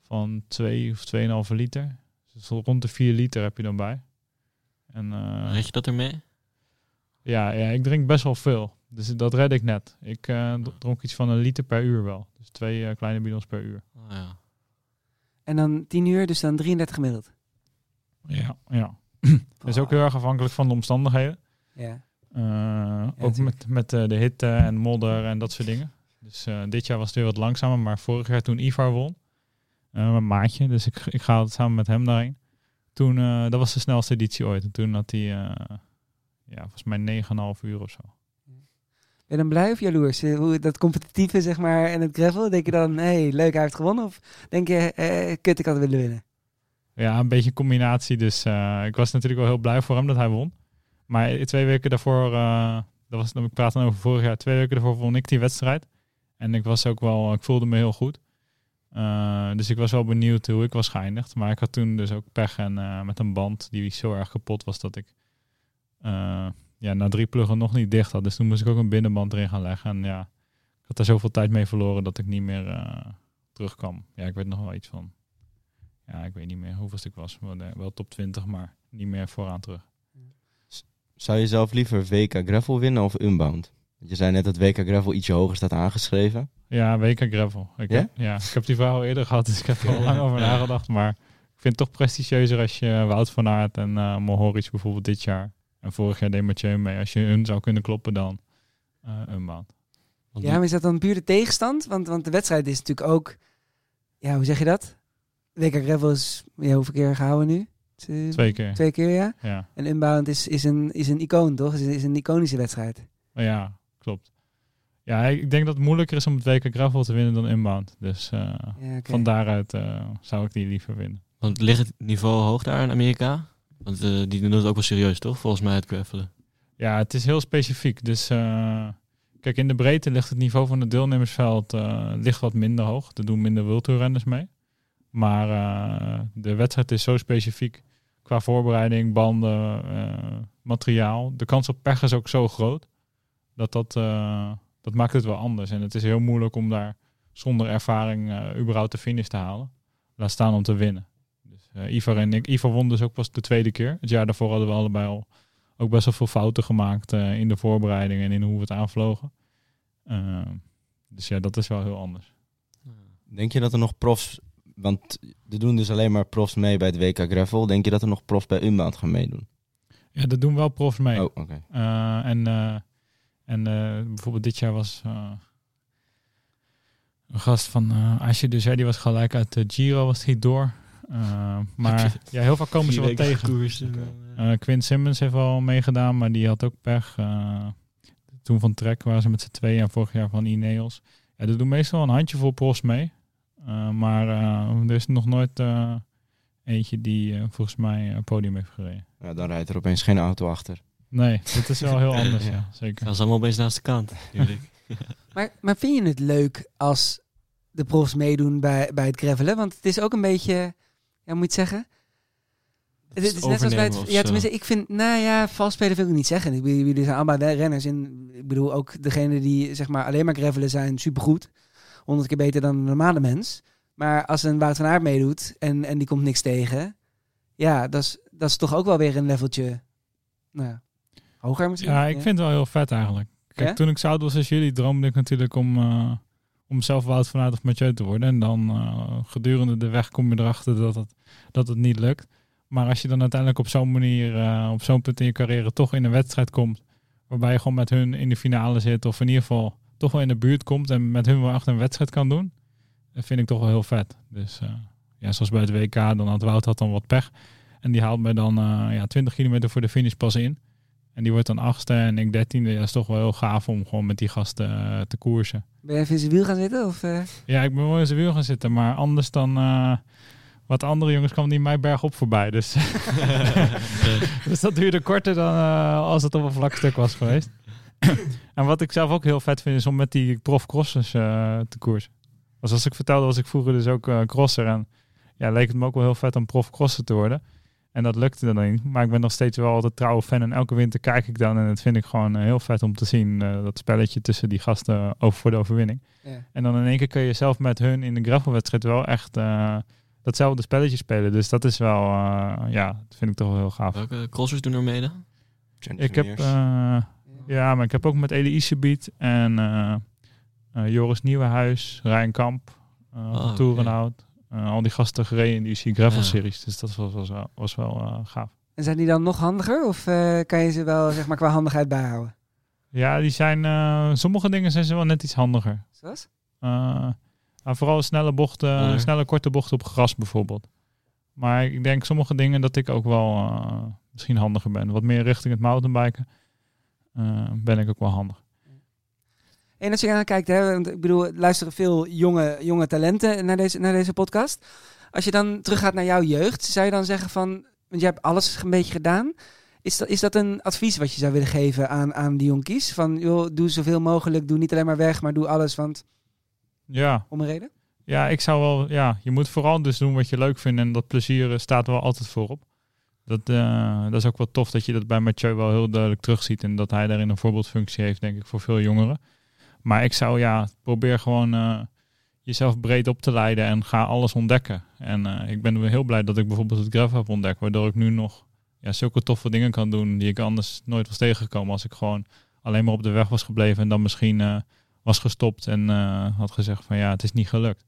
van 2 of 2,5 liter. Dus rond de 4 liter heb je dan bij. En, eh, Red je dat ermee? ja, ja, ik drink best wel veel. Dus dat red ik net. Ik eh, dronk iets van een liter per uur wel. Dus twee eh, kleine bidons per uur. Oh, ja. En dan 10 uur, dus dan 33 gemiddeld. Ja, ja. Dat is ook heel erg afhankelijk van de omstandigheden. Ja. Eh, ook met, met eh, de hitte en modder en dat soort dingen. Dus eh, dit jaar was het weer wat langzamer. Maar vorig jaar toen Ivar won, mijn maatje, dus ik, ik ga altijd samen met hem daarheen. Toen, dat was de snelste editie ooit. En toen had hij, ja, volgens mij 9,5 uur of zo. Ben je dan blij of jaloers? Hoe dat competitieve, zeg maar, en het gravel? Denk je dan, hé, hey, leuk, hij heeft gewonnen? Of denk je, eh, kut, ik had willen winnen? Ja, een beetje een combinatie. Dus ik was natuurlijk wel heel blij voor hem dat hij won. Maar twee weken daarvoor, eh, dat was, ik praat dan over vorig jaar, twee weken daarvoor won ik die wedstrijd. En ik was ook wel, ik voelde me heel goed. Eh, dus ik was wel benieuwd hoe ik was geëindigd. Maar ik had toen dus ook pech en eh, met een band die zo erg kapot was dat ik ja, na drie pluggen nog niet dicht had. Dus toen moest ik ook een binnenband erin gaan leggen. En ja, ik had daar zoveel tijd mee verloren dat ik niet meer terugkwam. Ja, ik weet nog wel iets van. Ja, ik weet niet meer hoeveel ik was. Wel top 20, maar niet meer vooraan terug. Zou je zelf liever WK Gravel winnen of Unbound? Want Je zei net dat WK Gravel ietsje hoger staat aangeschreven. Ja, WK Gravel. Ik, Ja? heb, ja, ik heb die vraag al eerder gehad, dus ik heb er al lang over nagedacht. Maar ik vind het toch prestigieuzer als je Wout van Aert en eh Mohoric bijvoorbeeld dit jaar. En vorig jaar deed Mathieu mee. Als je hun zou kunnen kloppen, dan eh een maand. Want Ja, maar is dat dan puur de tegenstand? Want, want de wedstrijd is natuurlijk ook, ja, hoe zeg je dat? WK Gravel is, ja, hoeveel keer gehouden nu? Twee, Twee keer. Twee keer, ja. Ja. En Unbound is, is, een, is een icoon, toch? Is, is een iconische wedstrijd. Maar ja, klopt. Ja, ik denk dat het moeilijker is om het WK Gravel te winnen dan Inbound. Dus eh, Ja, van daaruit eh, zou ik die liever winnen. Want ligt het niveau hoog daar in Amerika? Want eh, die doen het ook wel serieus, toch? Volgens mij het gravelen. Ja, het is heel specifiek. Dus eh, kijk, in de breedte ligt het niveau van het deelnemersveld eh, ligt wat minder hoog. Er doen minder wildtoerrenners mee. Maar eh, de wedstrijd is zo specifiek qua voorbereiding, banden, eh, materiaal. De kans op pech is ook zo groot dat dat, eh, dat maakt het wel anders. En het is heel moeilijk om daar zonder ervaring eh, überhaupt de finish te halen. Laat staan om te winnen. Eh, Ivar en ik, Ivar won dus ook pas de tweede keer. Het jaar daarvoor hadden we allebei al ook best wel veel fouten gemaakt in de voorbereiding en in hoe we het aanvlogen. Eh, dus ja, dat is wel heel anders. Denk je dat er nog profs... Want er doen dus alleen maar profs mee bij het WK Gravel. Denk je dat er nog profs bij Unbound gaan meedoen? Ja, dat doen wel profs mee. Oh, oké. Eh, en eh, en eh, bijvoorbeeld dit jaar was eh, een gast van uh, Asje dus die was gelijk uit de Giro, was hij door. Eh, maar ja, heel vaak komen ze wel tegen. Eh Quinn Simmons heeft wel meegedaan, maar die had ook pech. Eh, toen van Trek waren ze met z'n tweeën en vorig jaar van Ineos. Ja, er doen meestal een handjevol profs mee. Eh, maar eh, er is nog nooit eh, eentje die volgens mij een podium heeft gereden. Ja, dan rijdt er opeens geen auto achter. Nee, dit is wel heel anders, Ja. ja, zeker. Gaan ze allemaal opeens naast de kant. Maar, maar vind je het leuk als de profs meedoen bij, bij het gravelen? Want het is ook een beetje, ja, moet je het zeggen? Het, het is net zoals bij het, ja, tenminste, ik vind, nou ja, vals spelen wil ik niet zeggen. Ik bedoel, jullie zijn allemaal renners en ik bedoel ook degene die zeg maar alleen maar gravelen zijn supergoed. Honderd keer beter dan een normale mens. Maar als een Wout van Aert meedoet en, en die komt niks tegen, ja, dat is, dat is toch ook wel weer een leveltje, nou, hoger misschien. Ja, ik vind het wel heel vet eigenlijk. Kijk, Ja? toen ik zo oud was als jullie, droomde ik natuurlijk om, eh, om zelf Wout van Aert of Mathieu te worden. En dan eh, gedurende de weg kom je erachter dat het, dat het niet lukt. Maar als je dan uiteindelijk op zo'n manier, eh, op zo'n punt in je carrière toch in een wedstrijd komt, waarbij je gewoon met hun in de finale zit, of in ieder geval toch wel in de buurt komt en met hun wel echt een wedstrijd kan doen, dat vind ik toch wel heel vet. Dus eh, ja, zoals bij het WK, dan had Wout had dan wat pech. En die haalt mij dan eh, ja, 20 kilometer voor de finish pas in. En die wordt dan achtste en ik dertiende. Ja, dat is toch wel heel gaaf om gewoon met die gasten eh, te koersen. Ben je even in zijn wiel gaan zitten? Of, eh? Ja, ik ben wel in zijn wiel gaan zitten, maar anders dan eh, wat andere jongens kwam die mij bergop voorbij. Dus, dus dat duurde korter dan eh, als het op een vlak stuk was geweest. en wat ik zelf ook heel vet vind, is om met die profcrossers eh te koersen. Dus zoals ik vertelde, was ik vroeger dus ook eh, crosser. En ja, leek het me ook wel heel vet om profcrosser te worden. En dat lukte dan niet. Maar ik ben nog steeds wel altijd trouwe fan. En elke winter kijk ik dan. En dat vind ik gewoon eh, heel vet om te zien. eh, dat spelletje tussen die gasten over voor de overwinning. Ja. En dan in één keer kun je zelf met hun in de gravelwedstrijd wel echt eh, datzelfde spelletje spelen. Dus dat is wel, eh, ja, dat vind ik toch wel heel gaaf. Welke crossers doen er mee dan? Ik heb, eh, ja, maar ik heb ook met Elie Isebiet en eh, eh, Joris Nieuwenhuis, Rijn Kamp, uh, Oh, al die gasten gereden in die Sea Gravel Ja. series. Dus dat was, was, wel- was wel eh, gaaf. En zijn die dan nog handiger? Of eh, kan je ze wel zeg maar, qua handigheid bijhouden? Ja, die zijn, eh, sommige dingen zijn ze wel net iets handiger. Zoals? Eh, nou, vooral snelle bochten, Onder. snelle korte bochten op gras bijvoorbeeld. Maar ik denk sommige dingen dat ik ook wel eh, misschien handiger ben. Wat meer richting het mountainbiken ben ik ook wel handig. En als je aan kijkt, hè, want ik bedoel, er luisteren veel jonge, jonge talenten naar deze, naar deze podcast. Als je dan teruggaat naar jouw jeugd, zou je dan zeggen van, want jij hebt alles een beetje gedaan. Is dat, is dat een advies wat je zou willen geven aan, aan die jonkies? Van, joh, doe zoveel mogelijk, doe niet alleen maar weg, maar doe alles, want Ja, om een reden? ja, ik zou wel, ja, je moet vooral dus doen wat je leuk vindt en dat plezier eh, staat wel altijd voorop. Dat, eh, dat is ook wel tof dat je dat bij Mathieu wel heel duidelijk terugziet en dat hij daarin een voorbeeldfunctie heeft, denk ik, voor veel jongeren. Maar ik zou, ja, probeer gewoon eh, jezelf breed op te leiden en ga alles ontdekken. En eh, ik ben heel blij dat ik bijvoorbeeld het gravel heb ontdekt, waardoor ik nu nog ja, zulke toffe dingen kan doen die ik anders nooit was tegengekomen als ik gewoon alleen maar op de weg was gebleven en dan misschien was gestopt en had gezegd van ja, het is niet gelukt.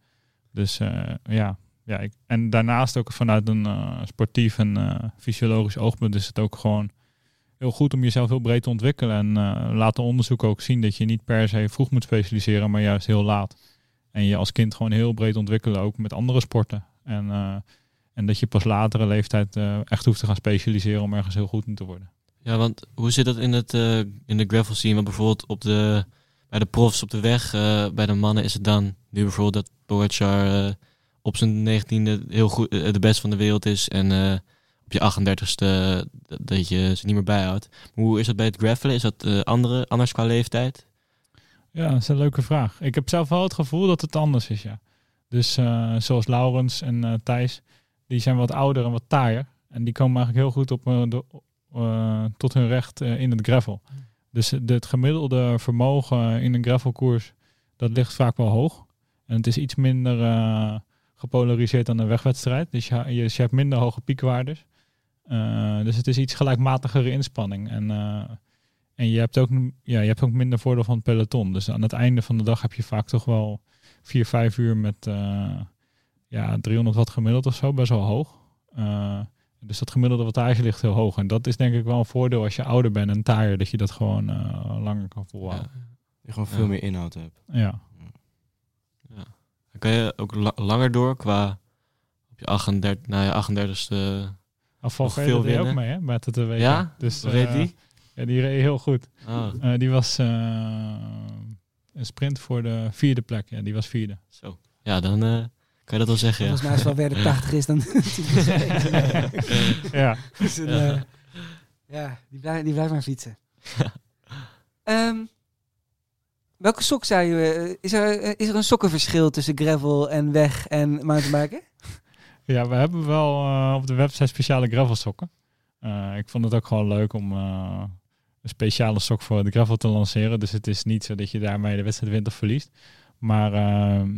Dus ja, ja en daarnaast ook vanuit een eh, sportief en eh, fysiologisch oogpunt is het ook gewoon heel goed om jezelf heel breed te ontwikkelen. En eh laten onderzoeken ook zien dat je niet per se vroeg moet specialiseren, maar juist heel laat. En je als kind gewoon heel breed ontwikkelen, ook met andere sporten. En, en dat je pas latere leeftijd echt hoeft te gaan specialiseren om ergens heel goed in te worden. Ja, want hoe zit dat in, het, in de gravel scene? Want bijvoorbeeld op de, bij de profs op de weg, bij de mannen is het dan nu bijvoorbeeld dat Pogacar op zijn negentiende heel goed, eh, de best van de wereld is. En eh, op je 38ste dat, dat je ze niet meer bijhoudt. Hoe is dat bij het gravelen? Is dat eh, andere, anders qua leeftijd? Ja, dat is een leuke vraag. Ik heb zelf wel het gevoel dat het anders is, ja. Dus eh, zoals Laurens en eh, Thijs, die zijn wat ouder en wat taaier. En die komen eigenlijk heel goed op, eh, de, eh, tot hun recht eh, in het gravel. Dus de- het gemiddelde vermogen in een gravelkoers, dat ligt vaak wel hoog. En het is iets minder eh, gepolariseerd dan een wegwedstrijd. Dus je, je, dus je hebt minder hoge piekwaardes. Eh, dus het is iets gelijkmatigere inspanning. En, eh, en je, hebt ook, ja, je hebt ook minder voordeel van het peloton. Dus aan het einde van de dag heb je vaak toch wel 4, 5 uur met eh, ja, 300 watt gemiddeld of zo, best wel hoog. Eh, dus dat gemiddelde wattage ligt heel hoog. En dat is denk ik wel een voordeel als je ouder bent en taaier, dat je dat gewoon eh, langer kan volhouden. Je gewoon veel Ja. meer inhoud hebt. Ja. Kan je ook la- langer door qua op je 38, nou ja, 38ste. Afval veel deed ook winnen. mee hè, met het WK. Ja? Dus, reed eh, die? Ja, die reed heel goed. Oh, Eh, die was eh, een sprint voor de vierde plek. Ja, die was vierde. zo. Ja, dan eh, kan je dat wel zeggen. Ja. Volgens mij is het wel weer de 80 is dan. ja. Dus een, Ja. eh, ja, die blijft die blijft maar fietsen. Ehm, welke sok zou je... eh, is, er, eh, is er een sokkenverschil tussen gravel en weg en mountainbiken? Ja, we hebben wel eh, op de website speciale gravelsokken. Eh ik vond het ook gewoon leuk om een speciale sok voor de gravel te lanceren. Dus het is niet zo dat je daarmee de wedstrijd wint of verliest. Maar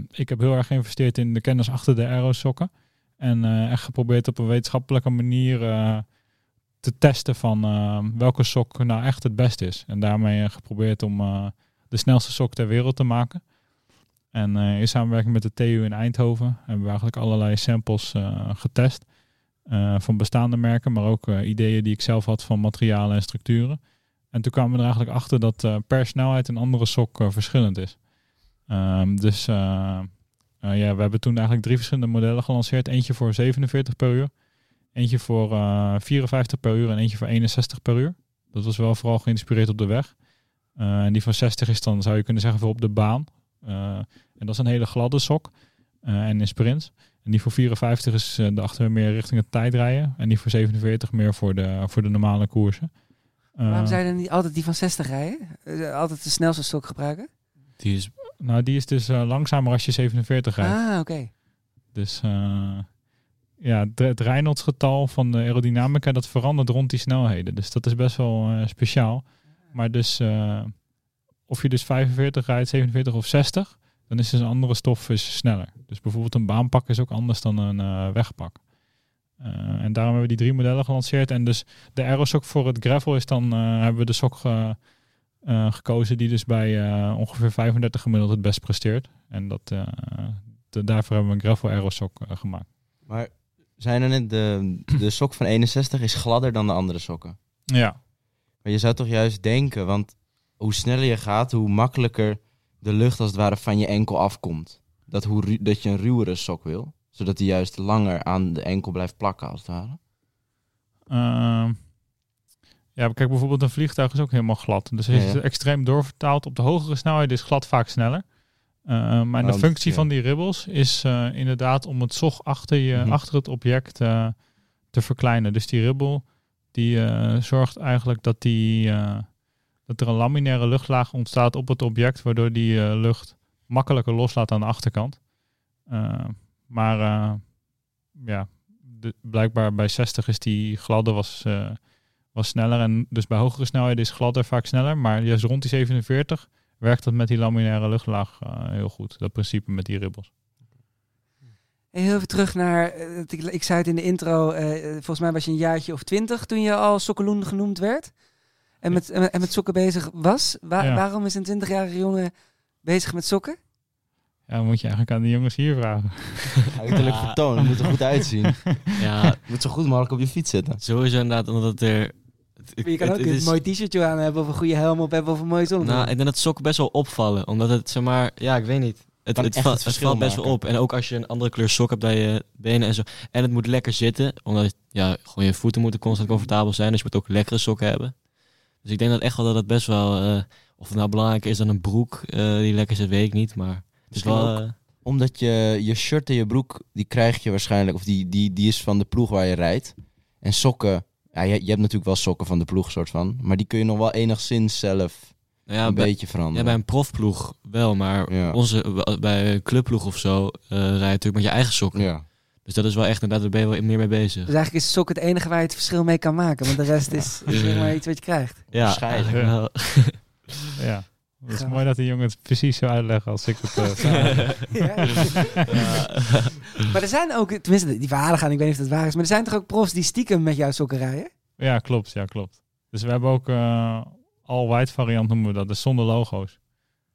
ik heb heel erg geïnvesteerd in de kennis achter de aero sokken. En echt geprobeerd op een wetenschappelijke manier te testen van welke sok nou echt het beste is. En daarmee geprobeerd om de snelste sok ter wereld te maken. En eh, in samenwerking met de TU in Eindhoven hebben we eigenlijk allerlei samples eh, getest. eh, van bestaande merken, maar ook ideeën die ik zelf had van materialen en structuren. En toen kwamen we er eigenlijk achter dat per snelheid een andere sok verschillend is. Ehm, dus ja, we hebben toen eigenlijk drie verschillende modellen gelanceerd. Eentje voor 47 per uur, eentje voor eh 54 per uur en eentje voor 61 per uur. Dat was wel vooral geïnspireerd op de weg. Eh, en die van 60 is dan, zou je kunnen zeggen, voor op de baan. Eh, en dat is een hele gladde sok. eh, en in sprints. En die voor 54 is eh, de achter meer richting het tijdrijden. En die voor 47 meer voor de, voor de normale koersen. Waarom zou je dan niet altijd die van 60 rijden? Altijd de snelste stok gebruiken? Die is, Nou, die is dus eh, langzamer als je 47 rijdt. Ah, oké. Dus eh, ja, het Reynolds-getal van de aerodynamica, dat verandert rond die snelheden. Dus dat is best wel eh, speciaal. Maar dus, eh, of je dus 45 rijdt, 47 of 60, dan is dus een andere stof is sneller. Dus bijvoorbeeld een baanpak is ook anders dan een eh, wegpak. Eh, en daarom hebben we die drie modellen gelanceerd. En dus de aerosok voor het gravel is dan, hebben we de sok ge- gekozen die dus bij ongeveer 35 gemiddeld het best presteert. En dat, de- daarvoor hebben we een gravel aerosok gemaakt. Maar zijn er net de, de sok van 61 is gladder dan de andere sokken. Ja, Maar je zou toch juist denken, want hoe sneller je gaat, hoe makkelijker de lucht als het ware van je enkel afkomt. Dat, hoe, dat je een ruwere sok wil, zodat die juist langer aan de enkel blijft plakken als het ware. Ehm, ja, kijk, bijvoorbeeld een vliegtuig is ook helemaal glad. Dus als je Ja, ja. het extreem doorvertaalt op de hogere snelheid is glad vaak sneller. Eh, maar de Want, functie ja. van die ribbels is eh, inderdaad om het zog achter, je, Mhm. achter het object eh, te verkleinen. Dus die ribbel die eh, zorgt eigenlijk dat, die, eh, dat er een laminaire luchtlaag ontstaat op het object, waardoor die eh, lucht makkelijker loslaat aan de achterkant. Maar ja, blijkbaar bij 60 is die gladde was, was sneller. En dus bij hogere snelheden is gladder vaak sneller. Maar juist rond die 47 werkt dat met die laminaire luchtlaag heel goed. Dat principe met die ribbels. En heel even terug naar, eh, ik, ik zei het in de intro, eh, volgens mij was je een jaartje of twintig toen je al sokkeloen genoemd werd. En met, en met- en met sokken bezig was. Wa- Ja. Waarom is een twintigjarige jongen bezig met sokken? Ja, dan moet je eigenlijk aan de jongens hier vragen. Uiterlijk Ja. vertoon, het moet er goed uitzien. Ja, Je moet zo goed mogelijk op je fiets zitten. sowieso inderdaad, omdat er... het- Je kan het- ook het een is- mooi t-shirtje aan hebben of een goede helm op hebben of een mooie zonnebril. Nou, ik denk dat sokken best wel opvallen. Omdat het, zeg maar, ja, ik weet niet. Het, het, va- het het verschil valt best wel op. En ook als je een andere kleur sok hebt bij je benen en zo. En het moet lekker zitten. Omdat ja, gewoon je voeten moeten constant comfortabel zijn. Dus je moet ook lekkere sokken hebben. Dus ik denk dat echt wel dat het best wel... eh, of het nou belangrijker is dan een broek eh, die lekker zit, weet ik niet. Maar het is Misschien wel... eh, Omdat je, je shirt en je broek, die krijg je waarschijnlijk, of die, die, die is van de ploeg waar je rijdt. En sokken, ja, je, je hebt natuurlijk wel sokken van de ploeg soort van. Maar die kun je nog wel enigszins zelf nou ja, een bij, beetje ja, veranderen. bij een profploeg wel. Maar Ja. onze, bij een clubploeg of zo eh rij je natuurlijk met je eigen sokken. Ja. Dus dat is wel echt inderdaad, daar ben je wel meer mee bezig. Dus eigenlijk is sok het enige waar je het verschil mee kan maken. Want de rest is, is maar iets wat je krijgt. Ja, Waarschijnlijk. wel. Ja. Het is mooi dat die jongen het precies zo uitleggen als ik het eh, zou. Ja. maar er zijn ook, tenminste die verhalen gaan, ik weet niet of dat waar is. Maar er zijn toch ook profs die stiekem met jouw sokken rijden? Ja, klopt. Ja, klopt. Dus we hebben ook eh all-white variant noemen we dat. Dus zonder logo's.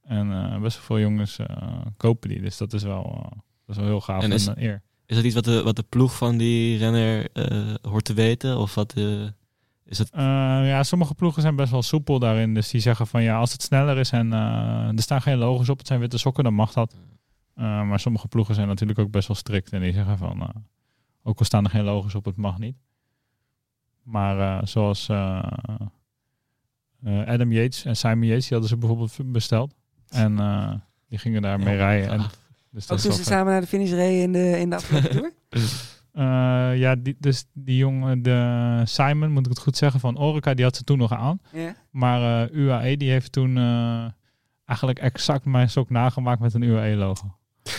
En eh, best wel veel jongens eh, kopen die. Dus dat is wel, eh, dat is wel heel gaaf En is- eer. Is dat iets wat de, wat de ploeg van die renner hoort te weten? Of wat is het? Ja, sommige ploegen zijn best wel soepel daarin. Dus die zeggen van ja, als het sneller is en er staan geen logo's op, het zijn witte sokken, dan mag dat. Maar sommige ploegen zijn natuurlijk ook best wel strikt en die zeggen van, ook al staan er geen logo's op, het mag niet. Maar zoals Adam Yates en Simon Yates, die hadden ze bijvoorbeeld besteld. En eh, die gingen daar mee Ja, rijden. En, dus dat Ook is toen ze samen naar de finish reden in de, in de afgelopen tour? Eh, ja, die, dus die jongen, de Simon, moet ik het goed zeggen, van Orica, die had ze toen nog aan. Ja. Maar eh, UAE die heeft toen eh, eigenlijk exact mijn sok nagemaakt met een UAE-logo.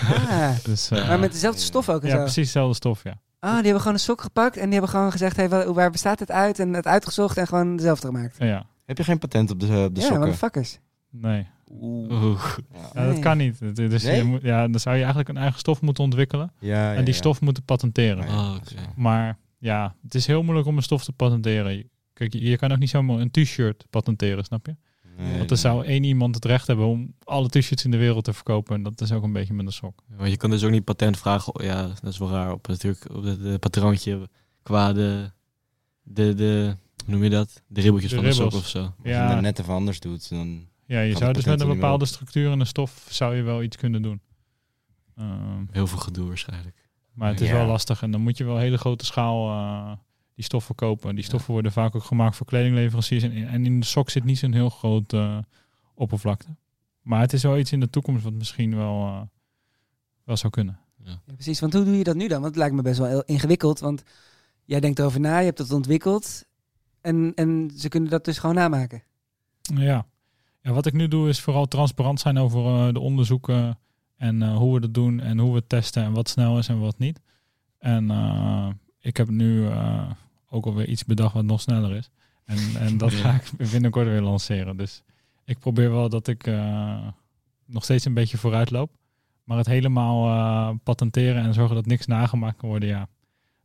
Ah, Dus, eh, maar met dezelfde stof ook en ja, zo. precies dezelfde stof, ja. Ah, die hebben gewoon een sok gepakt en die hebben gewoon gezegd, hey, wa- waar bestaat het uit? En het uitgezocht en gewoon dezelfde gemaakt. Ja, Heb je geen patent op de, op de ja, sokken? motherfuckers. nee. Oeh. Oeh. Ja. Ja, dat kan niet. Dus Nee? je moet, ja, dan zou je eigenlijk een eigen stof moeten ontwikkelen. Ja, en die stof moeten patenteren. Ja. Oh, oké. Maar ja, het is heel moeilijk om een stof te patenteren. Kijk, je je kan ook niet zomaar een t-shirt patenteren, snap je? Nee, Want er zou één iemand het recht hebben om alle t-shirts in de wereld te verkopen. En dat is ook een beetje met een sok. Maar je kan dus ook niet patent vragen. Ja, dat is wel raar. Op, natuurlijk, op het eh, patroontje qua de, de, de, noem je dat? De ribbeltjes De van de sok of zo. Als je Ja. het net even anders doet, dan... Ja, je zou dus met een er bepaalde structuur en een stof zou je wel iets kunnen doen. Ehm, Heel veel gedoe waarschijnlijk. maar het is Ja. wel lastig en dan moet je wel hele grote schaal eh, die stoffen kopen. Die stoffen worden vaak ook gemaakt voor kledingleveranciers. En, en in de sok zit niet zo'n heel groot eh, oppervlakte. Maar het is wel iets in de toekomst wat misschien wel, eh, wel zou kunnen. Ja, precies, want hoe doe je dat nu dan? Want het lijkt me best wel heel ingewikkeld, want jij denkt erover na, je hebt het ontwikkeld en, en ze kunnen dat dus gewoon namaken. Ja. ja, wat ik nu doe is vooral transparant zijn over eh, de onderzoeken en eh, hoe we dat doen en hoe we het testen en wat snel is en wat niet. En eh, ik heb nu eh, ook alweer iets bedacht wat nog sneller is. En, en dat ga ik binnenkort weer lanceren. Dus ik probeer wel dat ik eh, nog steeds een beetje vooruit loop. Maar het helemaal eh, patenteren en zorgen dat niks nagemaakt kan worden, ja.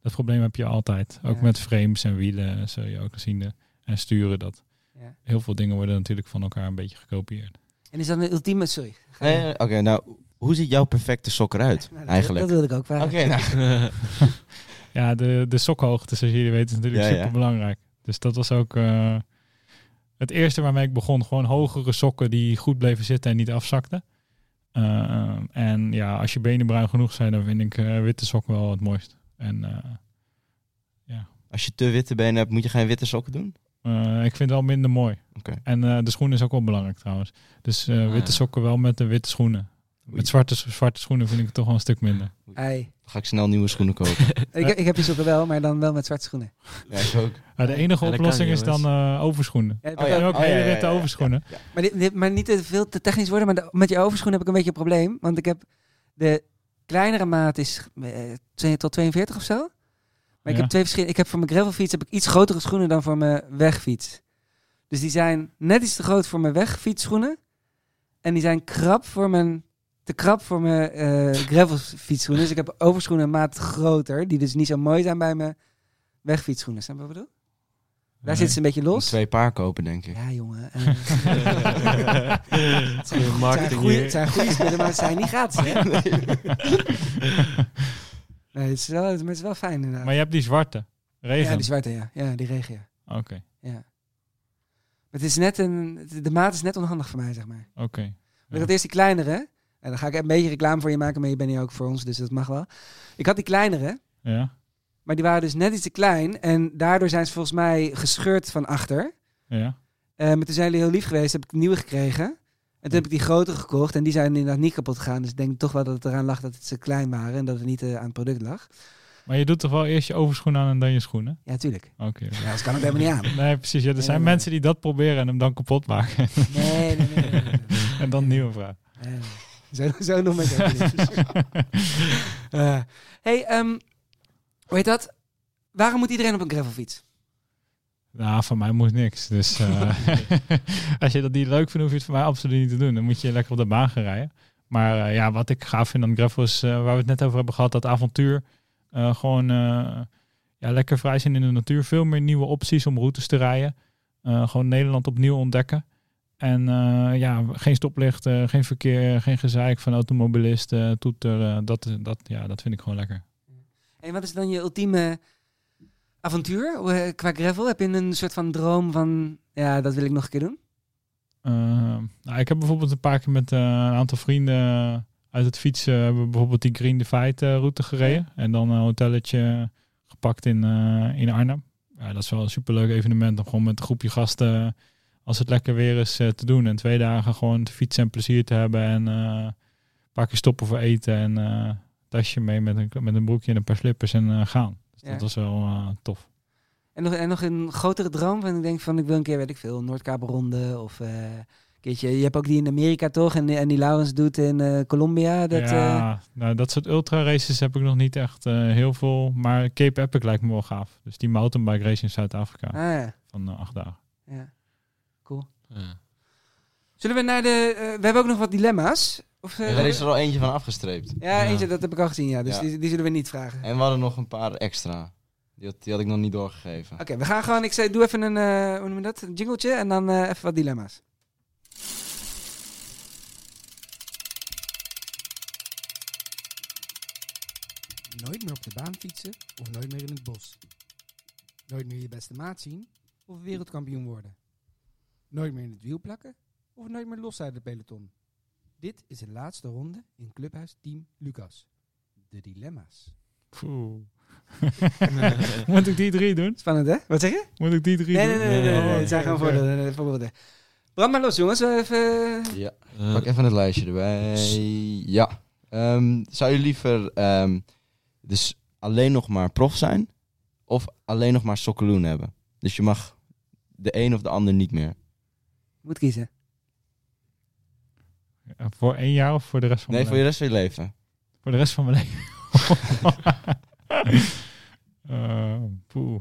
Dat probleem heb je altijd. Ook Ja. met frames en wielen zul je ook zien. En sturen dat. Ja. Heel veel dingen worden natuurlijk van elkaar een beetje gekopieerd. En is dat een ultieme... Sorry. Nee, Oké, nou, hoe ziet jouw perfecte sok eruit Nou, dat- eigenlijk? Dat wilde ik ook vragen. Oké, nou. Ja, de, de sokhoogte, zoals jullie weten, is natuurlijk Ja, ja. super belangrijk. Dus dat was ook eh, het eerste waarmee ik begon. Gewoon hogere sokken die goed bleven zitten en niet afzakten. Eh, en ja, als je benen bruin genoeg zijn, dan vind ik eh, witte sokken wel het mooist. En eh, Als je te witte benen hebt, moet je geen witte sokken doen? eh, ik vind het wel minder mooi. Oké. En eh, de schoenen is ook wel belangrijk trouwens. Dus eh, Ah, witte ja. sokken wel met de witte schoenen. Oei. Met zwarte, zwarte schoenen vind ik het toch wel een stuk minder. Ei. Dan ga ik snel nieuwe schoenen kopen. Ik, ik heb die sokken wel, maar dan wel met zwarte schoenen. ja, ik ook. Ja, de enige Ja, oplossing is dan eh, overschoenen. Ja, je ook Oh, ja, hele ja, ja, witte ja, ja. overschoenen. Maar, dit, dit- maar niet te veel te technisch worden, maar de- met je overschoen heb ik een beetje een probleem. Want ik heb de kleinere maat is eh, 2 tot 42 of zo. Maar ik heb twee verschillende. Ik heb voor mijn gravelfiets heb ik iets grotere schoenen dan voor mijn wegfiets. Dus die zijn net iets te groot voor mijn wegfietsschoenen. En die zijn krap voor mijn te krap voor mijn eh gravelfietsschoenen. Dus ik heb overschoenen een maat groter, die dus niet zo mooi zijn bij mijn wegfietsschoenen. Snap je wat bedoel? Daar Nee. zitten ze een beetje los. Twee paar kopen, denk ik. Ja, jongen. eh, het zijn, het zijn Marketing goeie- hier. het zijn goede spullen, maar het zijn niet gratis, hè? Nee, het is wel, het is wel fijn inderdaad. Maar je hebt die zwarte. Regen. Ja, die zwarte, ja. Ja, die regen, ja. Oké, ja. Maar het is net een... De maat is net onhandig voor mij, zeg maar. oké. Ik had eerst die kleinere. En dan ga ik een beetje reclame voor je maken, maar je bent hier ook voor ons, dus dat mag wel. Ik had die kleinere, Ja, maar die waren dus net iets te klein. En daardoor zijn ze volgens mij gescheurd van achter. ja. Eh, maar toen zijn jullie heel lief geweest, heb ik nieuwe gekregen. En toen heb ik die grotere gekocht en die zijn inderdaad niet kapot gegaan. Dus ik denk toch wel dat het eraan lag dat het ze klein waren en dat het niet eh, aan het product lag. Maar je doet toch wel eerst je overschoen aan en dan je schoenen? Ja, tuurlijk. Oké. Ja, dat kan het helemaal niet aan. Nee, precies. Ja, er Nee, zijn nee. mensen die dat proberen en hem dan kapot maken. Nee, nee, nee. en dan nieuwe vraag. Nee, nee. Zo, zo nog met Eh hey, ehm, hoe heet dat? Waarom moet iedereen op een gravelfiets? Nou, van mij moet niks. Dus eh, als je dat niet leuk vindt, hoef je het voor mij absoluut niet te doen. Dan moet je lekker op de baan gaan rijden. Maar eh, ja, wat ik gaaf vind aan gravel is, eh, waar we het net over hebben gehad, dat avontuur. Eh, gewoon eh, ja, lekker vrij zijn in de natuur. Veel meer nieuwe opties om routes te rijden. Eh, gewoon Nederland opnieuw ontdekken. En eh, ja, geen stoplichten, geen verkeer, geen gezeik van automobilisten, toeter. eh, dat, dat, ja, dat vind ik gewoon lekker. En wat is dan je ultieme avontuur eh, qua gravel? Heb je een soort van droom van, ja, dat wil ik nog een keer doen? Uh, nou, ik heb bijvoorbeeld een paar keer met uh, een aantal vrienden uit het fietsen hebben we bijvoorbeeld die Green Divide route gereden. En dan een hotelletje gepakt in, in Arnhem. Ja, dat is wel een superleuk evenement om gewoon met een groepje gasten, als het lekker weer is, te doen. En twee dagen gewoon te fietsen en plezier te hebben. En een paar keer stoppen voor eten en tasje mee met een, met een broekje en een paar slippers en uh, gaan. Dus ja. dat was wel uh, tof. En nog, en nog een grotere droom van ik denk van ik wil een keer, weet ik veel, Noordkaapronde of uh, keertje. Je hebt ook die in Amerika toch en, en die Laurens doet in uh, Colombia. Dat, ja, uh... nou, dat soort ultra races heb ik nog niet echt uh, heel veel. Maar Cape Epic lijkt me wel gaaf. Dus die mountainbike race in Zuid-Afrika. Ah, ja. Van uh, acht dagen. Ja, cool. Ja. Zullen we naar de... Uh, we hebben ook nog wat dilemma's. Of, ja, daar is er al eentje van afgestreept. Ja, ja. eentje, dat heb ik al gezien, ja. Dus ja. Die, die zullen we niet vragen. En we hadden nog een paar extra. Die had, die had ik nog niet doorgegeven. Oké, okay, we gaan gewoon... Ik zei, doe even een... Uh, hoe noem je dat? Een jingletje en dan uh, even wat dilemma's. Nooit meer op de baan fietsen of nooit meer in het bos. Nooit meer je beste maat zien of wereldkampioen worden. Nooit meer in het wiel plakken of nooit meer los uit het peloton. Dit is de laatste ronde in Clubhuis Team Lucas. De dilemma's. Moet ik die drie doen? Spannend, hè? Wat zeg je? Moet ik die drie nee, doen? Nee, nee, nee. nee, nee. Oh, het zijn gewoon okay. voorbeelden. Brand maar los, jongens. Even... Ja, uh, pak even het lijstje erbij. Ja. Um, zou je liever um, dus alleen nog maar prof zijn of alleen nog maar sokkeloen hebben? Dus je mag de een of de ander niet meer. Moet kiezen. Ja, voor één jaar of voor de rest van nee, mijn voor je rest van je leven. Voor de rest van mijn leven. uh, poeh.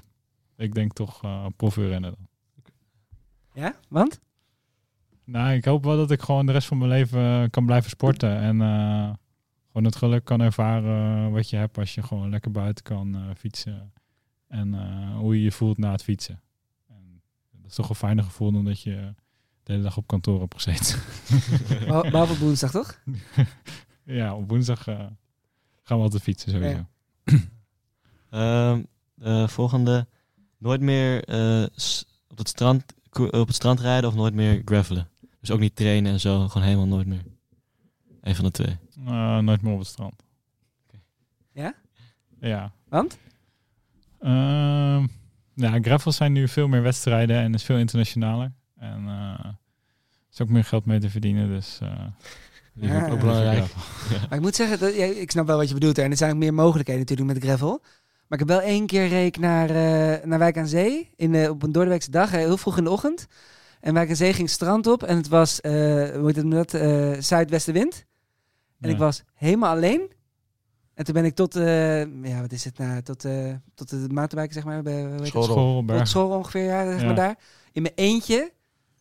Ik denk toch uh, rennen dan. Ja, want? Nou, ik hoop wel dat ik gewoon de rest van mijn leven kan blijven sporten. En uh, gewoon het geluk kan ervaren wat je hebt als je gewoon lekker buiten kan eh, fietsen. En eh, hoe je je voelt na het fietsen. En dat is toch een fijner gevoel dan dat je de hele dag op kantoor hebt gezeten. Behal- Behalve op woensdag, toch? ja, op woensdag eh, gaan we altijd fietsen sowieso. Ja. Ehm, eh, volgende. Nooit meer eh, op, het strand, op het strand rijden of nooit meer gravelen. Dus ook niet trainen en zo. Gewoon helemaal nooit meer. Een van de twee. Nooit meer op het strand. Ja? Ja. Want? Ehm, ja, gravels zijn nu veel meer wedstrijden en is veel internationaler. En eh, er is ook meer geld mee te verdienen, dus... eh, liever- Ja. Ook belangrijk. Maar ik moet zeggen, dat, ja, ik snap wel wat je bedoelt. En er zijn ook meer mogelijkheden natuurlijk met gravel. Maar ik heb wel één keer reek naar, eh, naar Wijk aan Zee. In, eh, op een doordeweekse dag, heel vroeg in de ochtend. En Wijk aan Zee ging het strand op. En het was, eh hoe heet het dat, zuidwestenwind. En Ja. ik was helemaal alleen. En toen ben ik tot, eh, ja, wat is het nou, tot, eh, tot de mountainbike, zeg maar. Bij? School. Ongeveer, ja, zeg Ja. maar daar. In mijn eentje.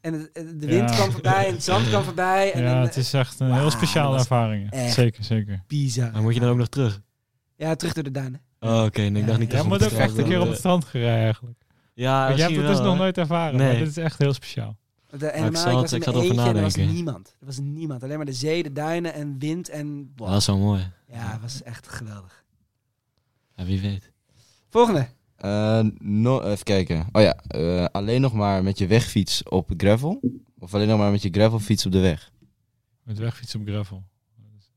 En het- het- de wind Ja. kwam voorbij en het zand kwam voorbij. En Ja, dan, het is echt een heel speciale dat was ervaring. Zeker, zeker. bizar. Maar moet je dan ook nog terug? Ja, terug door de duinen. Oh, oké. nee, ik dacht niet Ja, dat Jij je moet ook echt een keer op het strand, strand gereden eigenlijk. eh, Ja, Want jij hebt het dus wel, nog nooit ervaren, Nee. maar dit is echt heel speciaal. Want, eh, ik zal ik het- was ik eentje en er was nadenken. niemand. Er was niemand. Alleen maar de zee, de duinen en wind en... Ja, dat is wel mooi. Ja, het was echt geweldig. Ja, wie weet. Volgende. Eh, no, even kijken. Oh ja, eh, alleen nog maar met je wegfiets op gravel? Of alleen nog maar met je gravelfiets op de weg? Met wegfietsen op gravel.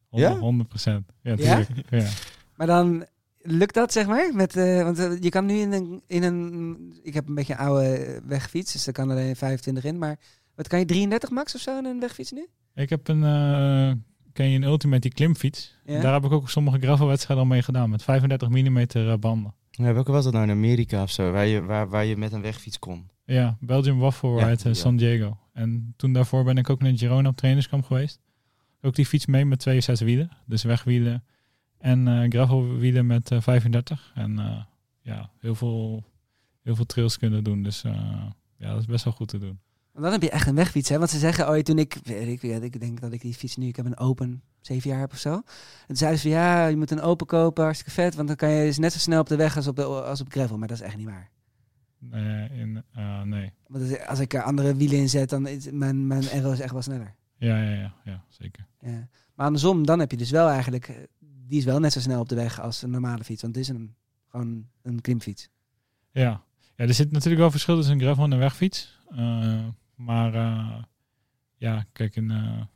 Ja? 100 procent. Ja, Ja? tuurlijk. Ja? Maar dan lukt dat, zeg maar? Met, eh, want je kan nu in een, in een... Ik heb een beetje een oude wegfiets, dus daar kan alleen 25 in. Maar wat kan je, 33 max of zo in een wegfiets nu? Ik heb een, eh, ken je een Ultimate die klimfiets? Ja. Daar heb ik ook sommige gravelwedstrijden al mee gedaan. Met 35 mm banden. Ja, welke was dat nou in Amerika of zo? Waar je, waar, waar je met een wegfiets kon? Ja, Belgium Waffle Ja, Ride eh, ja. San Diego. En toen daarvoor ben ik ook naar Girona op trainingskamp geweest. Ook die fiets mee met 62 wielen. Dus wegwielen en eh gravelwielen met eh, 35. En eh, ja, heel veel, heel veel trails kunnen doen. Dus eh, ja, dat is best wel goed te doen. Want dan heb je echt een wegfiets, hè? Want ze zeggen ooit toen ik, weet ik, weet, ik denk dat ik die fiets nu, ik heb een open, zeven jaar heb of zo. En toen zeiden ze van ja, je moet een open kopen, hartstikke vet, want dan kan je dus net zo snel op de weg als op, de, als op gravel. Maar dat is echt niet waar. In, eh, nee. Want als ik er andere wielen in zet, dan is mijn, mijn aero is echt wel sneller. Ja, ja, ja, ja, zeker. Ja. Maar andersom, dan heb je dus wel eigenlijk, eh, die is wel net zo snel op de weg als een normale fiets. Want het is een, gewoon een klimfiets. Ja. ja, er zit natuurlijk wel verschil tussen een gravel en een wegfiets. Eh, maar ja, kijk, een,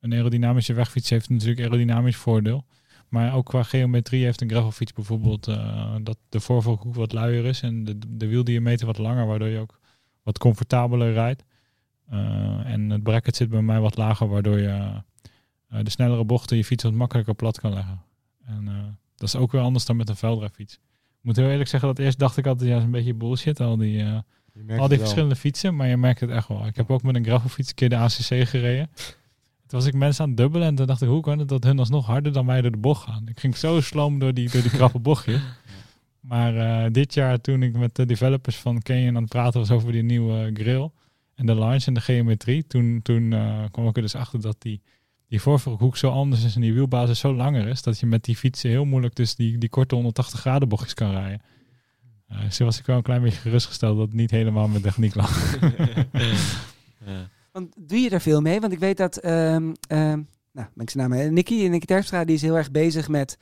een aerodynamische wegfiets heeft natuurlijk aerodynamisch voordeel. Maar ook qua geometrie heeft een gravelfiets bijvoorbeeld eh, dat de voorvalhoek wat luier is en de, de wieldiameter wat langer, waardoor je ook wat comfortabeler rijdt. Eh, en het bracket zit bij mij wat lager, waardoor je eh, de snellere bochten je fiets wat makkelijker plat kan leggen. En dat is ook weer anders dan met een veldrijfiets. Ik moet heel eerlijk zeggen dat eerst dacht ik altijd, ja, dat is een beetje bullshit, al die, al die verschillende fietsen. Maar je merkt het echt wel. Ik heb ook met een gravelfiets een keer de ACC gereden. Toen was ik mensen aan het dubbelen en toen dacht ik, hoe kan het dat hun alsnog harder dan mij door de bocht gaan? Ik ging zo sloom door die, door die krappe bochtje. Maar eh, dit jaar toen ik met de developers van Canyon aan het praten was over die nieuwe grill en de launch en de geometrie, toen, toen eh, kwam ik er dus achter dat die, die voorvalhoek zo anders is en die wielbasis zo langer is, dat je met die fietsen heel moeilijk dus die, die korte 180 graden bochtjes kan rijden. Eh, dus toen was ik wel een klein beetje gerustgesteld dat het niet helemaal met techniek lag. ja. Want doe je er veel mee? Want ik weet dat, ehm ehm nou, ben ik zijn naam, eh, Nicky, Nicky Terpstra, die is heel erg bezig met,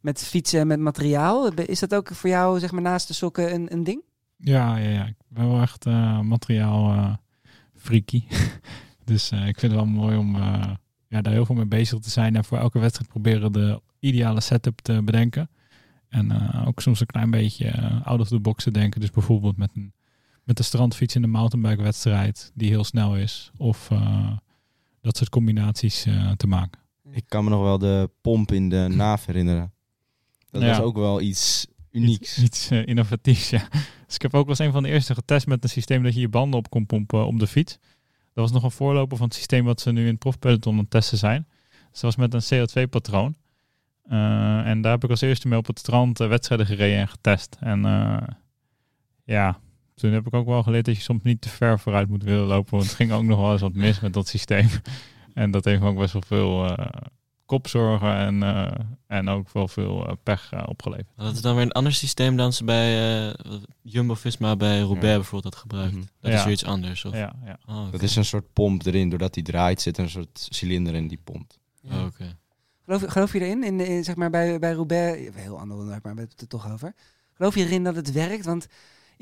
met fietsen en met materiaal. Is dat ook voor jou, zeg maar, naast de sokken een, een ding? Ja, ja, ja. Ik ben wel echt eh, materiaal eh freaky. dus ik vind het wel mooi om ja, daar heel veel mee bezig te zijn. En voor elke wedstrijd proberen de ideale setup te bedenken. En ook soms een klein beetje out of the box te denken. Dus bijvoorbeeld met een, met een strandfiets in de mountainbike wedstrijd die heel snel is. Of eh, dat soort combinaties eh, te maken. Ik kan me nog wel de pomp in de naaf herinneren. Dat Ja. was ook wel iets unieks. Iets, iets eh, innovatiefs, ja. Dus ik heb ook wel eens een van de eerste getest met een systeem dat je je banden op kon pompen op de fiets. Dat was nog een voorloper van het systeem wat ze nu in het profpeloton aan het testen zijn. Dus dat was met een CO2-patroon. Eh, en daar heb ik als eerste mee op het strand wedstrijden gereden en getest. En ja, toen heb ik ook wel geleerd dat je soms niet te ver vooruit moet willen lopen. Want het ging ook nog wel eens wat mis met dat systeem. en dat heeft me ook best wel veel eh, kopzorgen en, eh, en ook wel veel eh, pech opgeleverd. Dat is dan weer een ander systeem dan ze bij eh, Jumbo-Visma bij Roubaix Ja. bijvoorbeeld had gebruikt. Mhm. Dat Ja. is weer iets anders. Of? Ja, ja. Oh. Dat is een soort pomp erin. Doordat die draait zit er een soort cilinder in die pompt. Ja. Oh, oké. Geloof, geloof je erin, in, in, zeg maar bij, bij Roubaix, een heel ander onderwerp, maar we hebben het er toch over. Geloof je erin dat het werkt? Want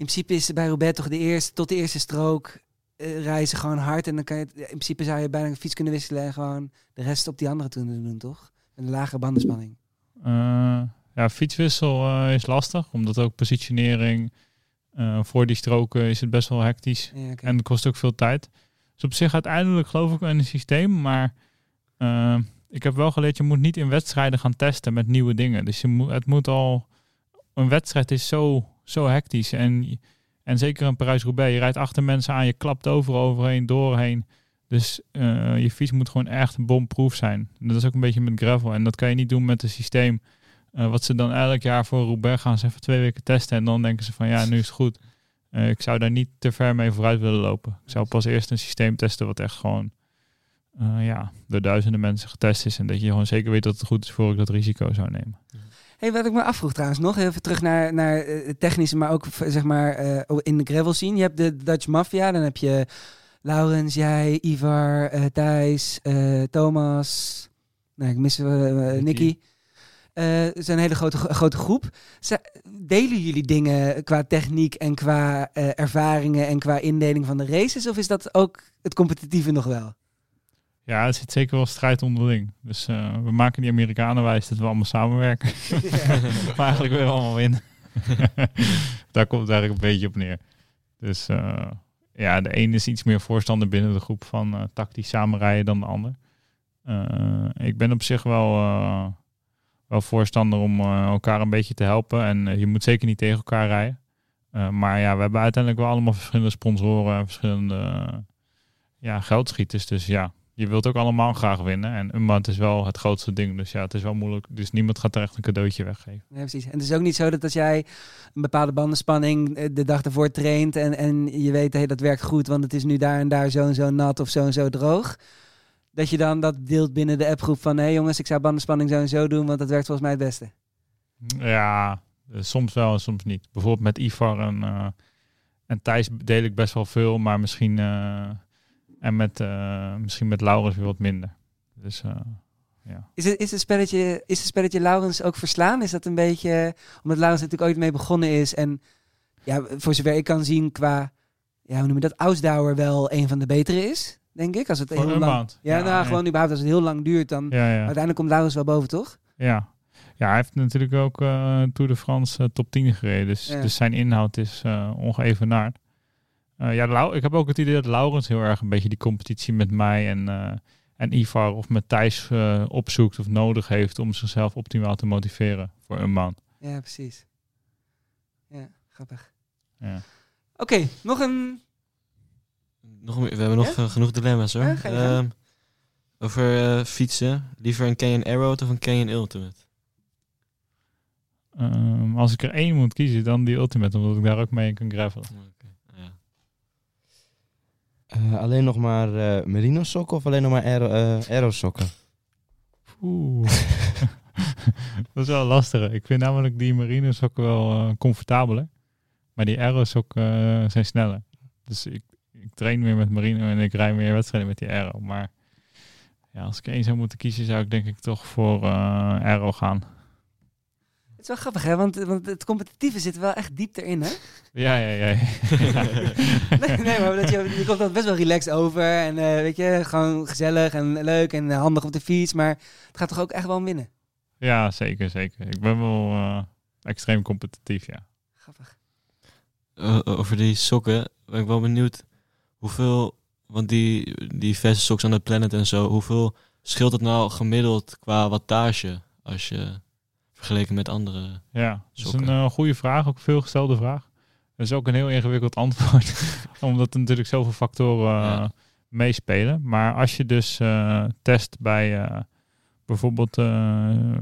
principe is bij Roubaix toch de eerste, tot de eerste strook eh, reizen gewoon hard. En dan kan je, het- in principe zou je bijna een fiets kunnen wisselen en gewoon de rest op die andere kunnen doen, toch? Een lage bandenspanning. Eh, ja, fietswissel eh, is lastig, omdat ook positionering voor die stroken is het best wel hectisch. Ja. En het kost ook veel tijd. Dus op zich uiteindelijk geloof ik in een systeem, maar ik heb wel geleerd, je moet niet in wedstrijden gaan testen met nieuwe dingen. Dus je moet, het moet al, een wedstrijd is zo, zo hectisch. En, en zeker een Parijs-Roubaix, je rijdt achter mensen aan, je klapt overal overheen, doorheen. Dus eh, je fiets moet gewoon echt bomproof zijn. Dat is ook een beetje met gravel. En dat kan je niet doen met een systeem. eh, wat ze dan elk jaar voor Roubaix gaan ze even twee weken testen. En dan denken ze van ja, nu is het goed. Eh, ik zou daar niet te ver mee vooruit willen lopen. Ik zou pas eerst een systeem testen wat echt gewoon ja, door duizenden mensen getest is. En dat je gewoon zeker weet dat het goed is voor ik dat risico zou nemen. Hey, wat ik me afvroeg trouwens nog, even terug naar, naar eh, het technische, maar ook zeg maar eh, in de gravel scene. Je hebt de Dutch Mafia, dan heb je Laurens, jij, Ivar, eh, Thijs, Thomas, nee, ik mis Nicky. Het is een hele grote, grote groep. Ze- delen jullie dingen qua techniek en qua ervaringen en qua indeling van de races? Of is dat ook het competitieve nog wel? Ja, er zit zeker wel strijd onderling. Dus eh, we maken die Amerikanen wijs dat we allemaal samenwerken. maar eigenlijk willen we allemaal winnen. Daar komt het eigenlijk een beetje op neer. Dus eh, ja, de een is iets meer voorstander binnen de groep van eh, tactisch samenrijden dan de ander. Ik ben op zich wel, wel voorstander om elkaar een beetje te helpen. En je moet zeker niet tegen elkaar rijden. Maar ja, we hebben uiteindelijk wel allemaal verschillende sponsoren en verschillende ja, geldschieters. Dus ja, je wilt ook allemaal graag winnen. En een maand is wel het grootste ding. Dus ja, het is wel moeilijk. Dus niemand gaat er echt een cadeautje weggeven. Ja, precies. En het is ook niet zo dat als jij een bepaalde bandenspanning eh, de dag ervoor traint en, en je weet, hey, dat werkt goed, want het is nu daar en daar zo en zo nat of zo en zo droog. Dat je dan dat deelt binnen de appgroep van, hé hey jongens, ik zou bandenspanning zo en zo doen, want dat werkt volgens mij het beste. Ja, eh, soms wel en soms niet. Bijvoorbeeld met Ivar en, eh, en Thijs deel ik best wel veel. Maar misschien, eh, en met, eh, misschien met Laurens weer wat minder. Dus eh, ja. Is het, is, het spelletje, is het spelletje Laurens ook verslaan? Is dat een beetje, omdat Laurens natuurlijk ooit mee begonnen is en ja, voor zover ik kan zien qua, ja, hoe noem je dat, Ausdauer wel een van de betere is, denk ik. Als het heel lang, maand. Ja, nou, gewoon überhaupt als het heel lang duurt, dan Ja, ja. uiteindelijk komt Laurens wel boven, toch? Ja. ja, hij heeft natuurlijk ook eh Tour de France top 10 gereden. Dus, Ja. dus zijn inhoud is ongeëvenaard. Eh ja, Lau- ik heb ook het idee dat Laurens heel erg een beetje die competitie met mij en, eh, en Ivar of met Thijs eh, opzoekt of nodig heeft om zichzelf optimaal te motiveren voor een maand. Ja, precies. Ja, grappig. Ja. Oké, nog een... Nog meer, we hebben nog Ja? genoeg dilemma's hoor. Ja, ga je gang. Ehm, over fietsen. Liever een Canyon Arrow of een Canyon Ultimate? Ehm, als ik er één moet kiezen, dan die Ultimate, omdat ik daar ook mee kan gravelen. Eh, alleen nog maar eh, merino sokken of alleen nog maar aero, eh, aero sokken? Oeh. dat is wel lastig. Ik vind namelijk die marine sokken wel comfortabeler. Maar die aero sokken zijn sneller. Dus ik, ik train meer met marine en ik rij meer wedstrijden met die aero. Maar ja, als ik één zou moeten kiezen, zou ik denk ik toch voor aero gaan. Het is wel grappig, hè? Want, want het competitieve zit wel echt diep erin, hè? Ja, ja, ja. nee, nee, maar dat je, je komt dan best wel relaxed over. En eh, weet je, gewoon gezellig en leuk en handig op de fiets. Maar het gaat toch ook echt wel winnen? ja, zeker, zeker. Ik ben wel eh, extreem competitief, ja. Grappig. Eh, over die sokken ben ik wel benieuwd hoeveel, want die, die verse socks aan de planet en zo, hoeveel scheelt het nou gemiddeld qua wattage als je vergeleken met andere? Ja, dat is een eh, goede vraag, ook een veelgestelde vraag. Dat is ook een heel ingewikkeld antwoord, omdat er natuurlijk zoveel factoren eh, Ja. meespelen. Maar als je dus eh, test bij bijvoorbeeld eh,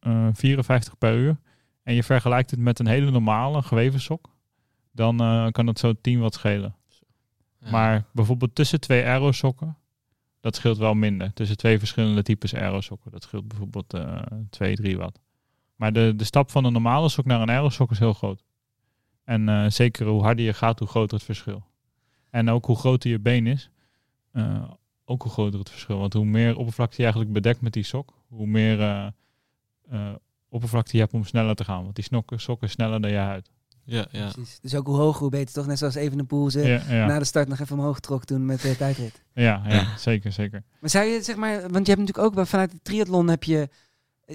eh, 54 per uur en je vergelijkt het met een hele normale geweven sok, dan kan het zo 10 wat schelen. Ja. Maar bijvoorbeeld tussen twee aero sokken, dat Dat scheelt wel minder. Tussen twee verschillende types aerosokken. Dat scheelt bijvoorbeeld eh 2, 3 watt. Maar de, de stap van een normale sok naar een aerosok is heel groot. En eh, zeker hoe harder je gaat, hoe groter het verschil. En ook hoe groter je been is, eh, ook hoe groter het verschil. Want hoe meer oppervlakte je eigenlijk bedekt met die sok, hoe meer eh, eh, oppervlakte je hebt om sneller te gaan. Want die snokken, sok is sneller dan je huid. Ja, ja. Precies. Dus ook hoe hoger, hoe beter toch? Net zoals even een poel ze Ja, ja, na de start nog even omhoog trok toen met de tijdrit. ja, ja, zeker, zeker. Maar zou je, zeg maar, want je hebt natuurlijk ook wel vanuit de triathlon heb je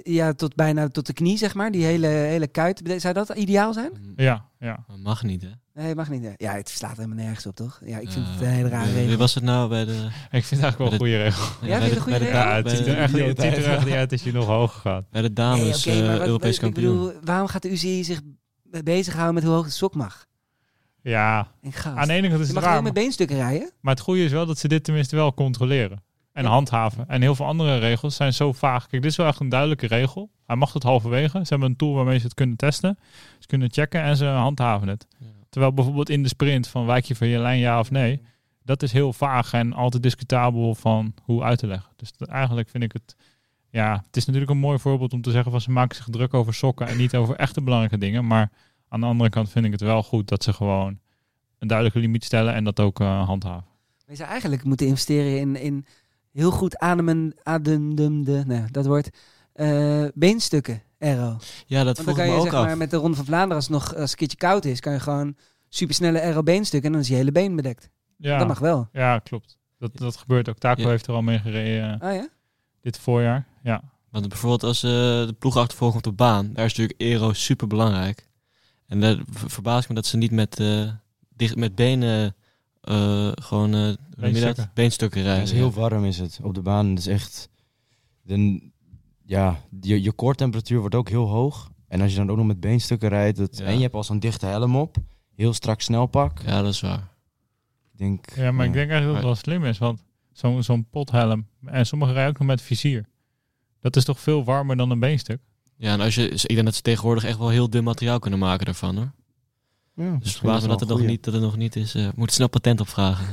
ja, tot bijna tot de knie, zeg maar, die hele, hele kuit. Zou dat ideaal zijn? Ja, ja. Dat mag niet, hè? Nee, mag niet. hè? Ja, het slaat helemaal nergens op, toch? Ja, ik vind het een hele rare wie- Wie regel. was het nou bij de... Ik vind het eigenlijk wel een goede regel. vind je bij het de- een goede regel? Ja, het ziet de- er echt, niet uit als je nog hoger gaat. Bij de dames Nee, eh, wat- Europees ik kampioen. bedoel, waarom gaat de UCI zich bezighouden met hoe hoog de sok mag? Ja, aan de ene kant is je het mag alleen raar. met beenstukken rijden. Maar het goede is wel dat ze dit tenminste wel controleren. En Ja. handhaven. En heel veel andere regels zijn zo vaag. Kijk, dit is wel echt een duidelijke regel. Hij mag het halverwege. Ze hebben een tool waarmee ze het kunnen testen. Ze kunnen checken en ze handhaven het. Ja. Terwijl bijvoorbeeld in de sprint van wijk je van je lijn ja of nee. Dat is heel vaag en altijd discutabel van hoe uit te leggen. Dus dat- eigenlijk vind ik het... Ja, het is natuurlijk een mooi voorbeeld om te zeggen van ze maken zich druk over sokken en niet over echte belangrijke dingen. Maar aan de andere kant vind ik het wel goed dat ze gewoon een duidelijke limiet stellen en dat ook eh, handhaven. Je zou eigenlijk moeten investeren in, in heel goed ademen, ademende, nee, dat woord, eh, beenstukken, aero. Ja, dat vroeg kan ik me je ook zeg af. maar met de Ronde van Vlaanderen, als het nog als het een keertje koud is, kan je gewoon supersnelle aero beenstukken en dan is je hele been bedekt. Ja, Dat mag wel. ja klopt. Dat, dat gebeurt ook. Taco Ja. heeft er al mee gereden Ah ja? dit voorjaar. Ja. Want bijvoorbeeld als eh, de ploegachtervolging op de baan, daar is natuurlijk aero super belangrijk. En daar ver- verbaast me dat ze niet met, eh, dicht, met benen eh, gewoon dat? Beenstukken. Ja, rijden. het is heel warm is het op de baan. Het is echt... Dan, ja, je, je koortemperatuur wordt ook heel hoog. En als je dan ook nog met beenstukken rijdt... Dat, Ja. En je hebt al zo'n dichte helm op. Heel strak snelpak. Ja, dat is waar. Ik denk... ja, maar ik denk eigenlijk dat het wel slim is. Want zo'n zo'n pothelm. En sommigen rijden ook nog met vizier. Dat is toch veel warmer dan een beenstuk? Ja, en als je, ik denk dat ze tegenwoordig echt wel heel dun materiaal kunnen maken daarvan hoor. Ja, Dus wel dat het, nog niet, dat het nog niet is. eh moet snel patent opvragen.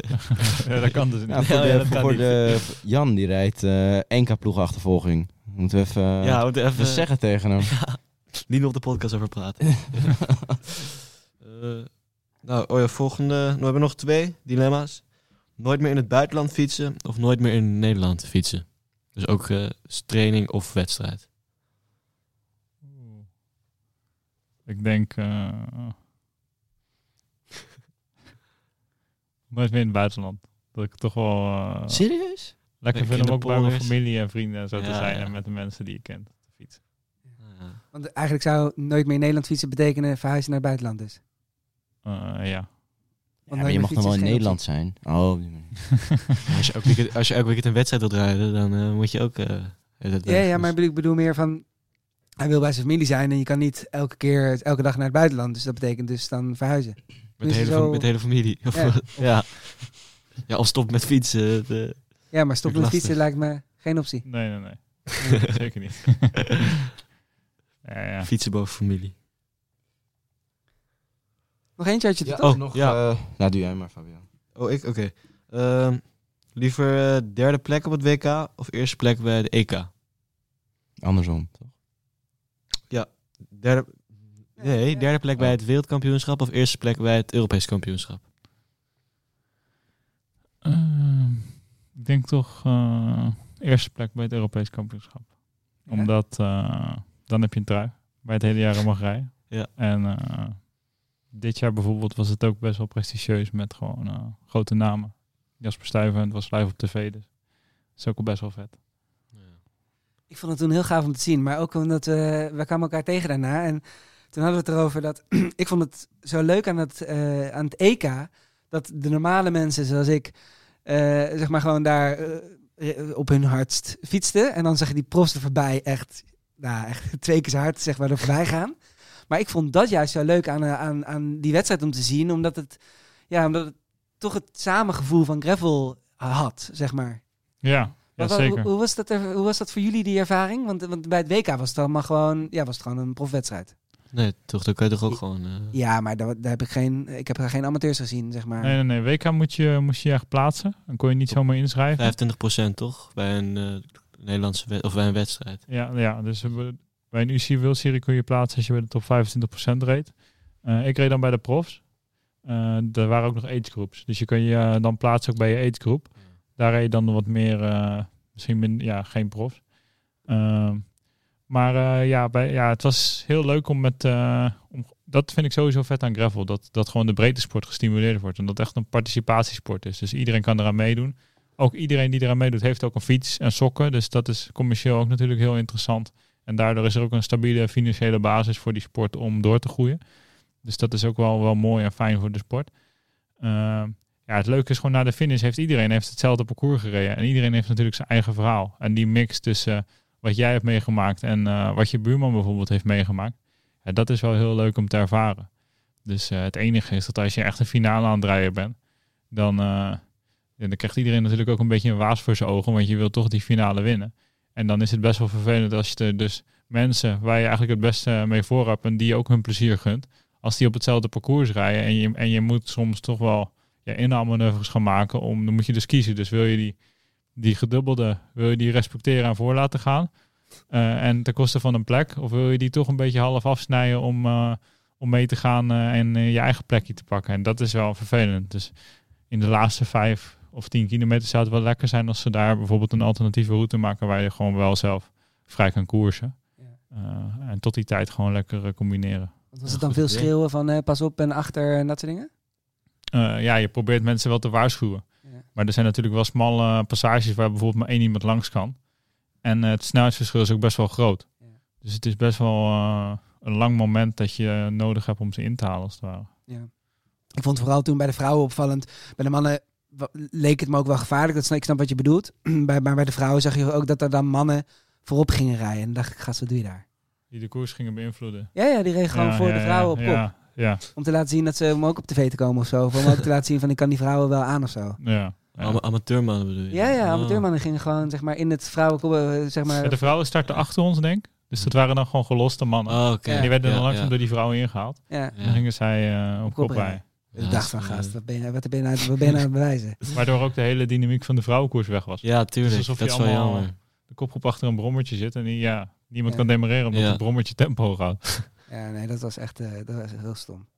ja, dat kan dus niet. Ja, voor, de, ja, dat kan voor niet. de, Jan, die rijdt eh NK-ploegachtervolging. Moeten we even, ja, we moeten even even zeggen tegen hem. niet op de podcast over praten. Eh, nou, oh ja, volgende. Nou, we hebben nog twee dilemma's. Nooit meer in het buitenland fietsen of nooit meer in Nederland fietsen. Dus ook eh, training of wedstrijd. Oeh. Ik denk... eh nooit meer in het buitenland. Dat ik toch wel eh, Serieus? lekker vind in om ook bij mijn familie en vrienden en zo te Ja, zijn. ja. En met de mensen die je kent te fietsen. Want eigenlijk zou nooit meer in Nederland fietsen betekenen verhuizen naar het buitenland dus. Eh, ja. Ja, maar je mag nog wel in Nederland zijn. Oh. Als je elke weekend, als je elke weekend een wedstrijd wilt rijden, dan eh, moet je ook... eh, Ja, ja, maar ik bedoel meer van... Hij wil bij zijn familie zijn en je kan niet elke keer, elke dag naar het buitenland. Dus dat betekent dus dan verhuizen. met, de hele, zo- fam- met de hele familie. Of, Ja. ja. ja. of stop met fietsen. De, Ja, maar stoppen met Lastig. fietsen lijkt me geen optie. Nee, nee, nee. Zeker niet. ja, ja. Fietsen boven familie. Nog eentje had je Ja, toch? Oh, nog, ja. eh, nou, doe jij maar, Fabian. Oh, ik? Oké. Ehm, liever eh, derde plek op het WK of eerste plek bij de EK? Andersom, toch? Derde, nee, derde plek bij het wereldkampioenschap of eerste plek bij het Europees kampioenschap? Ehm, ik denk toch eh, eerste plek bij het Europees kampioenschap. Ja? Omdat eh, dan heb je een trui waar je het hele jaar in mag rijden. Ja. En eh, dit jaar bijvoorbeeld was het ook best wel prestigieus met gewoon eh, grote namen. Jasper Stuyven, het was live op tv, dus dat is ook wel best wel vet. Ik vond het toen heel gaaf om te zien. Maar ook omdat we, we kwamen elkaar tegen daarna. En toen hadden we het erover dat... ik vond het zo leuk aan het, eh, aan het EK... dat de normale mensen zoals ik... eh, zeg maar gewoon daar eh, op hun hardst fietsten. En dan zag je die profs er voorbij echt... Nou, echt twee keer zo hard zeg maar er voorbij gaan. Maar ik vond dat juist zo leuk aan, aan, aan die wedstrijd om te zien. Omdat het, ja, omdat het toch het samengevoel van gravel had, zeg maar. Ja, ja Maar wa- zeker. Hoe, hoe, was dat er, hoe was dat voor jullie, die ervaring? Want, want bij het WK was het allemaal gewoon, ja, was het gewoon een profwedstrijd. Nee, toch, dan kan je toch ook gewoon... eh, Ja, maar daar, daar heb ik geen... Ik heb daar geen amateurs gezien, zeg maar. Nee, nee, nee. WK moet je, moest je echt plaatsen. Dan kon je niet zomaar inschrijven. 25% toch? Bij een eh, Nederlandse wed- of bij een wedstrijd. Ja, ja dus we- bij een UC World Series kon je plaatsen als je bij de top 25% reed. Eh, ik reed dan bij de profs. Eh er waren ook nog age groups. Dus je kun je eh, dan plaatsen ook bij je age group. Daar reed dan wat meer, eh, misschien min, ja, geen profs. Ehm, maar eh, ja, bij, ja, het was heel leuk om met... eh, om, dat vind ik sowieso vet aan gravel. Dat, dat gewoon de breedte sport gestimuleerd wordt. En dat echt een participatiesport is. Dus iedereen kan eraan meedoen. Ook iedereen die eraan meedoet heeft ook een fiets en sokken. Dus dat is commercieel ook natuurlijk heel interessant. En daardoor is er ook een stabiele financiële basis voor die sport om door te groeien. Dus dat is ook wel, wel mooi en fijn voor de sport. Ehm, ja, het leuke is gewoon na de finish heeft iedereen heeft hetzelfde parcours gereden. En iedereen heeft natuurlijk zijn eigen verhaal. En die mix tussen eh, wat jij hebt meegemaakt en eh, wat je buurman bijvoorbeeld heeft meegemaakt. Dat is wel heel leuk om te ervaren. Dus eh, het enige is dat als je echt een finale aan het rijden bent, dan, dan krijgt iedereen natuurlijk ook een beetje een waas voor zijn ogen, want je wil toch die finale winnen. En dan is het best wel vervelend als je er dus mensen waar je eigenlijk het beste mee voor hebt en die je ook hun plezier gunt, als die op hetzelfde parcours rijden en je, en je moet soms toch wel ja, inhaalmanoeuvres gaan maken, om, dan moet je dus kiezen. Dus wil je die, die gedubbelde, wil je die respecteren en voor laten gaan eh, en ten koste van een plek, of wil je die toch een beetje half afsnijden om, eh, om mee te gaan eh, en je eigen plekje te pakken. En dat is wel vervelend. Dus in de laatste vijf of tien kilometer zou het wel lekker zijn als ze daar bijvoorbeeld een alternatieve route maken waar je gewoon wel zelf vrij kan koersen. Ja. Eh, en tot die tijd gewoon lekker combineren. Want was het dan veel schreeuwen van pas op en achter en dat soort dingen? Eh, ja, je probeert mensen wel te waarschuwen. Ja. Maar er zijn natuurlijk wel smalle passages waar bijvoorbeeld maar één iemand langs kan. En eh, het snelheidsverschil is ook best wel groot. Ja. Dus het is best wel eh, een lang moment dat je nodig hebt om ze in te halen als het ware. Ik vond vooral toen bij de vrouwen opvallend. Bij de mannen leek het me ook wel gevaarlijk. Dat snap, ik snap wat je bedoelt. bij, maar bij de vrouwen zag je ook dat er dan mannen voorop gingen rijden. En dan dacht ik, gast, wat doe je daar? Die de koers gingen beïnvloeden. Ja, ja, die reden gewoon Ja, voor ja, de vrouwen op ja. Ja, Om te laten zien dat ze om ook op tv te komen of zo. Of om ook te laten zien van, ik kan die vrouwen wel aan of zo. ja. ja. Ama- Amateurmannen bedoel je? Ja, ja, Oh. amateurmannen gingen gewoon zeg maar in het vrouwen, zeg maar... Ja, de vrouwen startten achter ons, denk ik. Dus dat waren dan gewoon geloste mannen. Oh. En die werden dan langzaam ja. door die vrouwen ingehaald. Ja, Ja. Dan gingen zij eh, op kop ik Ja, dacht dat van, gast, eh, wat ben je, wat ben je, nou- wat ben je nou aan het bewijzen? Waardoor ook de hele dynamiek van de vrouwenkoers weg was. Ja, tuurlijk. Is alsof dat je is wel allemaal- jammer. De kopgroep achter een brommertje zit en die, ja, niemand Ja. kan demareren omdat Ja. het brommertje tempo houdt. Ja, nee, dat was echt eh, dat was heel stom.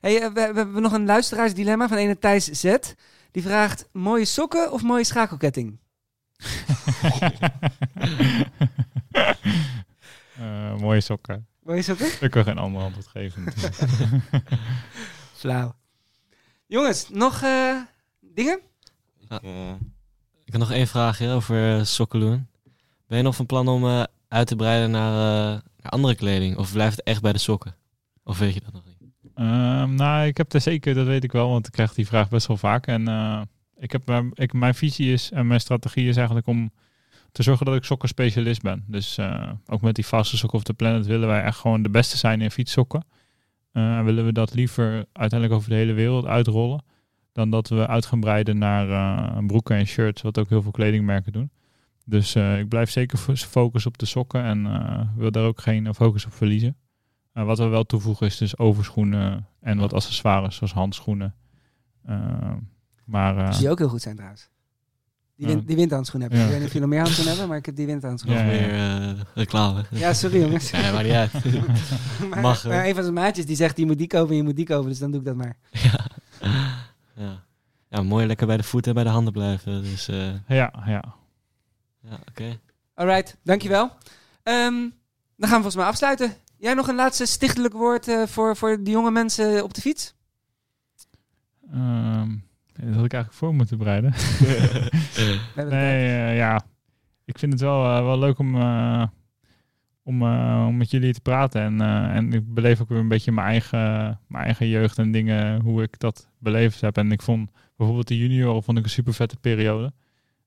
Hey, eh, we, we hebben nog een luisteraarsdilemma van ene Thijs Z. Die vraagt, mooie sokken of mooie schakelketting? Eh, mooie sokken. Mooie sokken? Ik kan geen ander antwoord geven. Flauw. Jongens, nog eh, dingen? Ja. Ik heb nog één vraagje over Sokkeloen. Ben je nog van plan om eh, uit te breiden naar, eh, naar andere kleding? Of blijft het echt bij de sokken? Of weet je dat nog niet? Ehm, nou, ik heb er zeker, dat weet ik wel, want ik krijg die vraag best wel vaak. En eh, ik heb, mijn- ik, mijn visie is en mijn strategie is eigenlijk om te zorgen dat ik sokkenspecialist ben. Dus eh, ook met die vaste sokken of de planet willen wij echt gewoon de beste zijn in fietssokken. Eh, en willen we dat liever uiteindelijk over de hele wereld uitrollen. Dan dat we uit gaan breiden naar broeken en shirts, wat ook heel veel kledingmerken doen. Dus eh, ik blijf zeker fo- focussen op de sokken en eh, wil daar ook geen focus op verliezen. Uh, wat we wel toevoegen is dus overschoenen en wat accessoires zoals handschoenen. Uh, maar, uh, Die ook heel goed zijn trouwens. Die, wind, die windhandschoenen heb ik. Ja. Ik weet niet of jullie nog meer handschoenen hebben, maar ik heb die windhandschoenen. Nog Ja, meer eh, reclame. Ja, sorry jongens. Ja, maar niet uit. maar, Mag, maar een van zijn maatjes die zegt, je moet die kopen en je moet die kopen. Dus dan doe ik dat maar. ja. ja. Ja, mooi lekker bij de voeten en bij de handen blijven. Dus eh, ja, ja. Ja, oké. Alright, dankjewel. Um, dan gaan we volgens mij afsluiten. Jij nog een laatste stichtelijk woord uh, voor, voor de jonge mensen op de fiets? Um, dat had ik eigenlijk voor moeten bereiden. nee, uh, ja. Ik vind het wel, uh, wel leuk om, uh, om, om met jullie te praten. En, uh, en ik beleef ook weer een beetje mijn eigen, mijn eigen jeugd en dingen, hoe ik dat beleefd heb. En ik vond bijvoorbeeld de junior vond ik een super vette periode.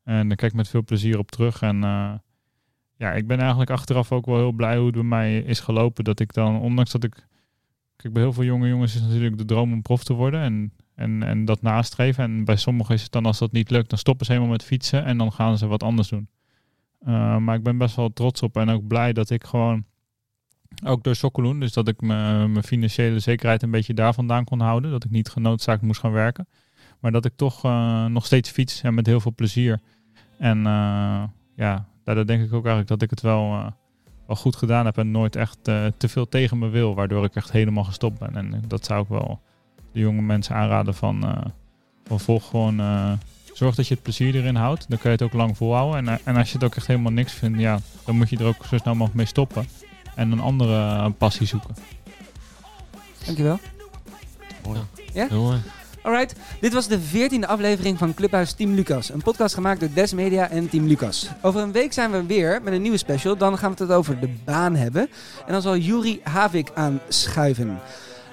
En daar kijk ik met veel plezier op terug. En uh, ja, ik ben eigenlijk achteraf ook wel heel blij hoe het bij mij is gelopen. Dat ik dan, ondanks dat ik... Kijk, bij heel veel jonge jongens is natuurlijk de droom om prof te worden. En, en, en dat nastreven. En bij sommigen is het dan, als dat niet lukt, dan stoppen ze helemaal met fietsen. En dan gaan ze wat anders doen. Uh, maar ik ben best wel trots op en ook blij dat ik gewoon Ook door Sokoloen. Dus dat ik mijn financiële zekerheid een beetje daar vandaan kon houden. Dat ik niet genoodzaakt moest gaan werken. Maar dat ik toch eh, nog steeds fiets en met heel veel plezier. En eh, ja, daardoor denk ik ook eigenlijk dat ik het wel, eh, wel goed gedaan heb. En nooit echt eh, te veel tegen me wil. Waardoor ik echt helemaal gestopt ben. En dat zou ik wel de jonge mensen aanraden van... eh, van volg gewoon... eh, zorg dat je het plezier erin houdt. Dan kun je het ook lang volhouden. En, en als je het ook echt helemaal niks vindt, ja, dan moet je er ook zo snel mogelijk mee stoppen. En een andere passie zoeken. Dankjewel. Heel mooi. Alright, dit was de veertiende aflevering van Clubhuis Team Lucas. Een podcast gemaakt door Des Media en Team Lucas. Over een week zijn we weer met een nieuwe special. Dan gaan we het over de baan hebben. En dan zal Juri Havik aanschuiven.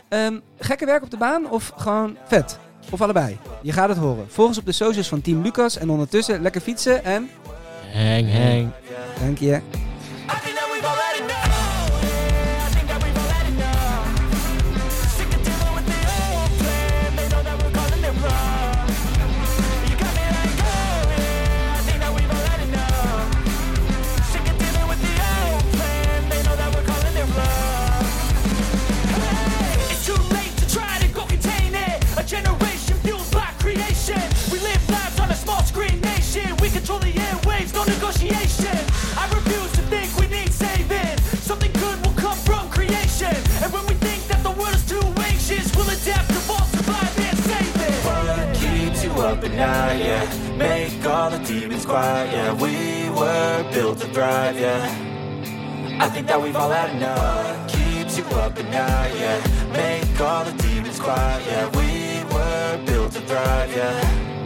Ehm, gekke werk op de baan of gewoon vet? Of allebei? Je gaat het horen. Volg ons op de socials van Team Lucas. En ondertussen lekker fietsen en... Hang, hang. Dank je. Yeah Make all the demons quiet, yeah. We were built to thrive, yeah. I think that we've all had enough. Keeps you up at night, yeah. Make all the demons quiet, yeah. We were built to thrive, yeah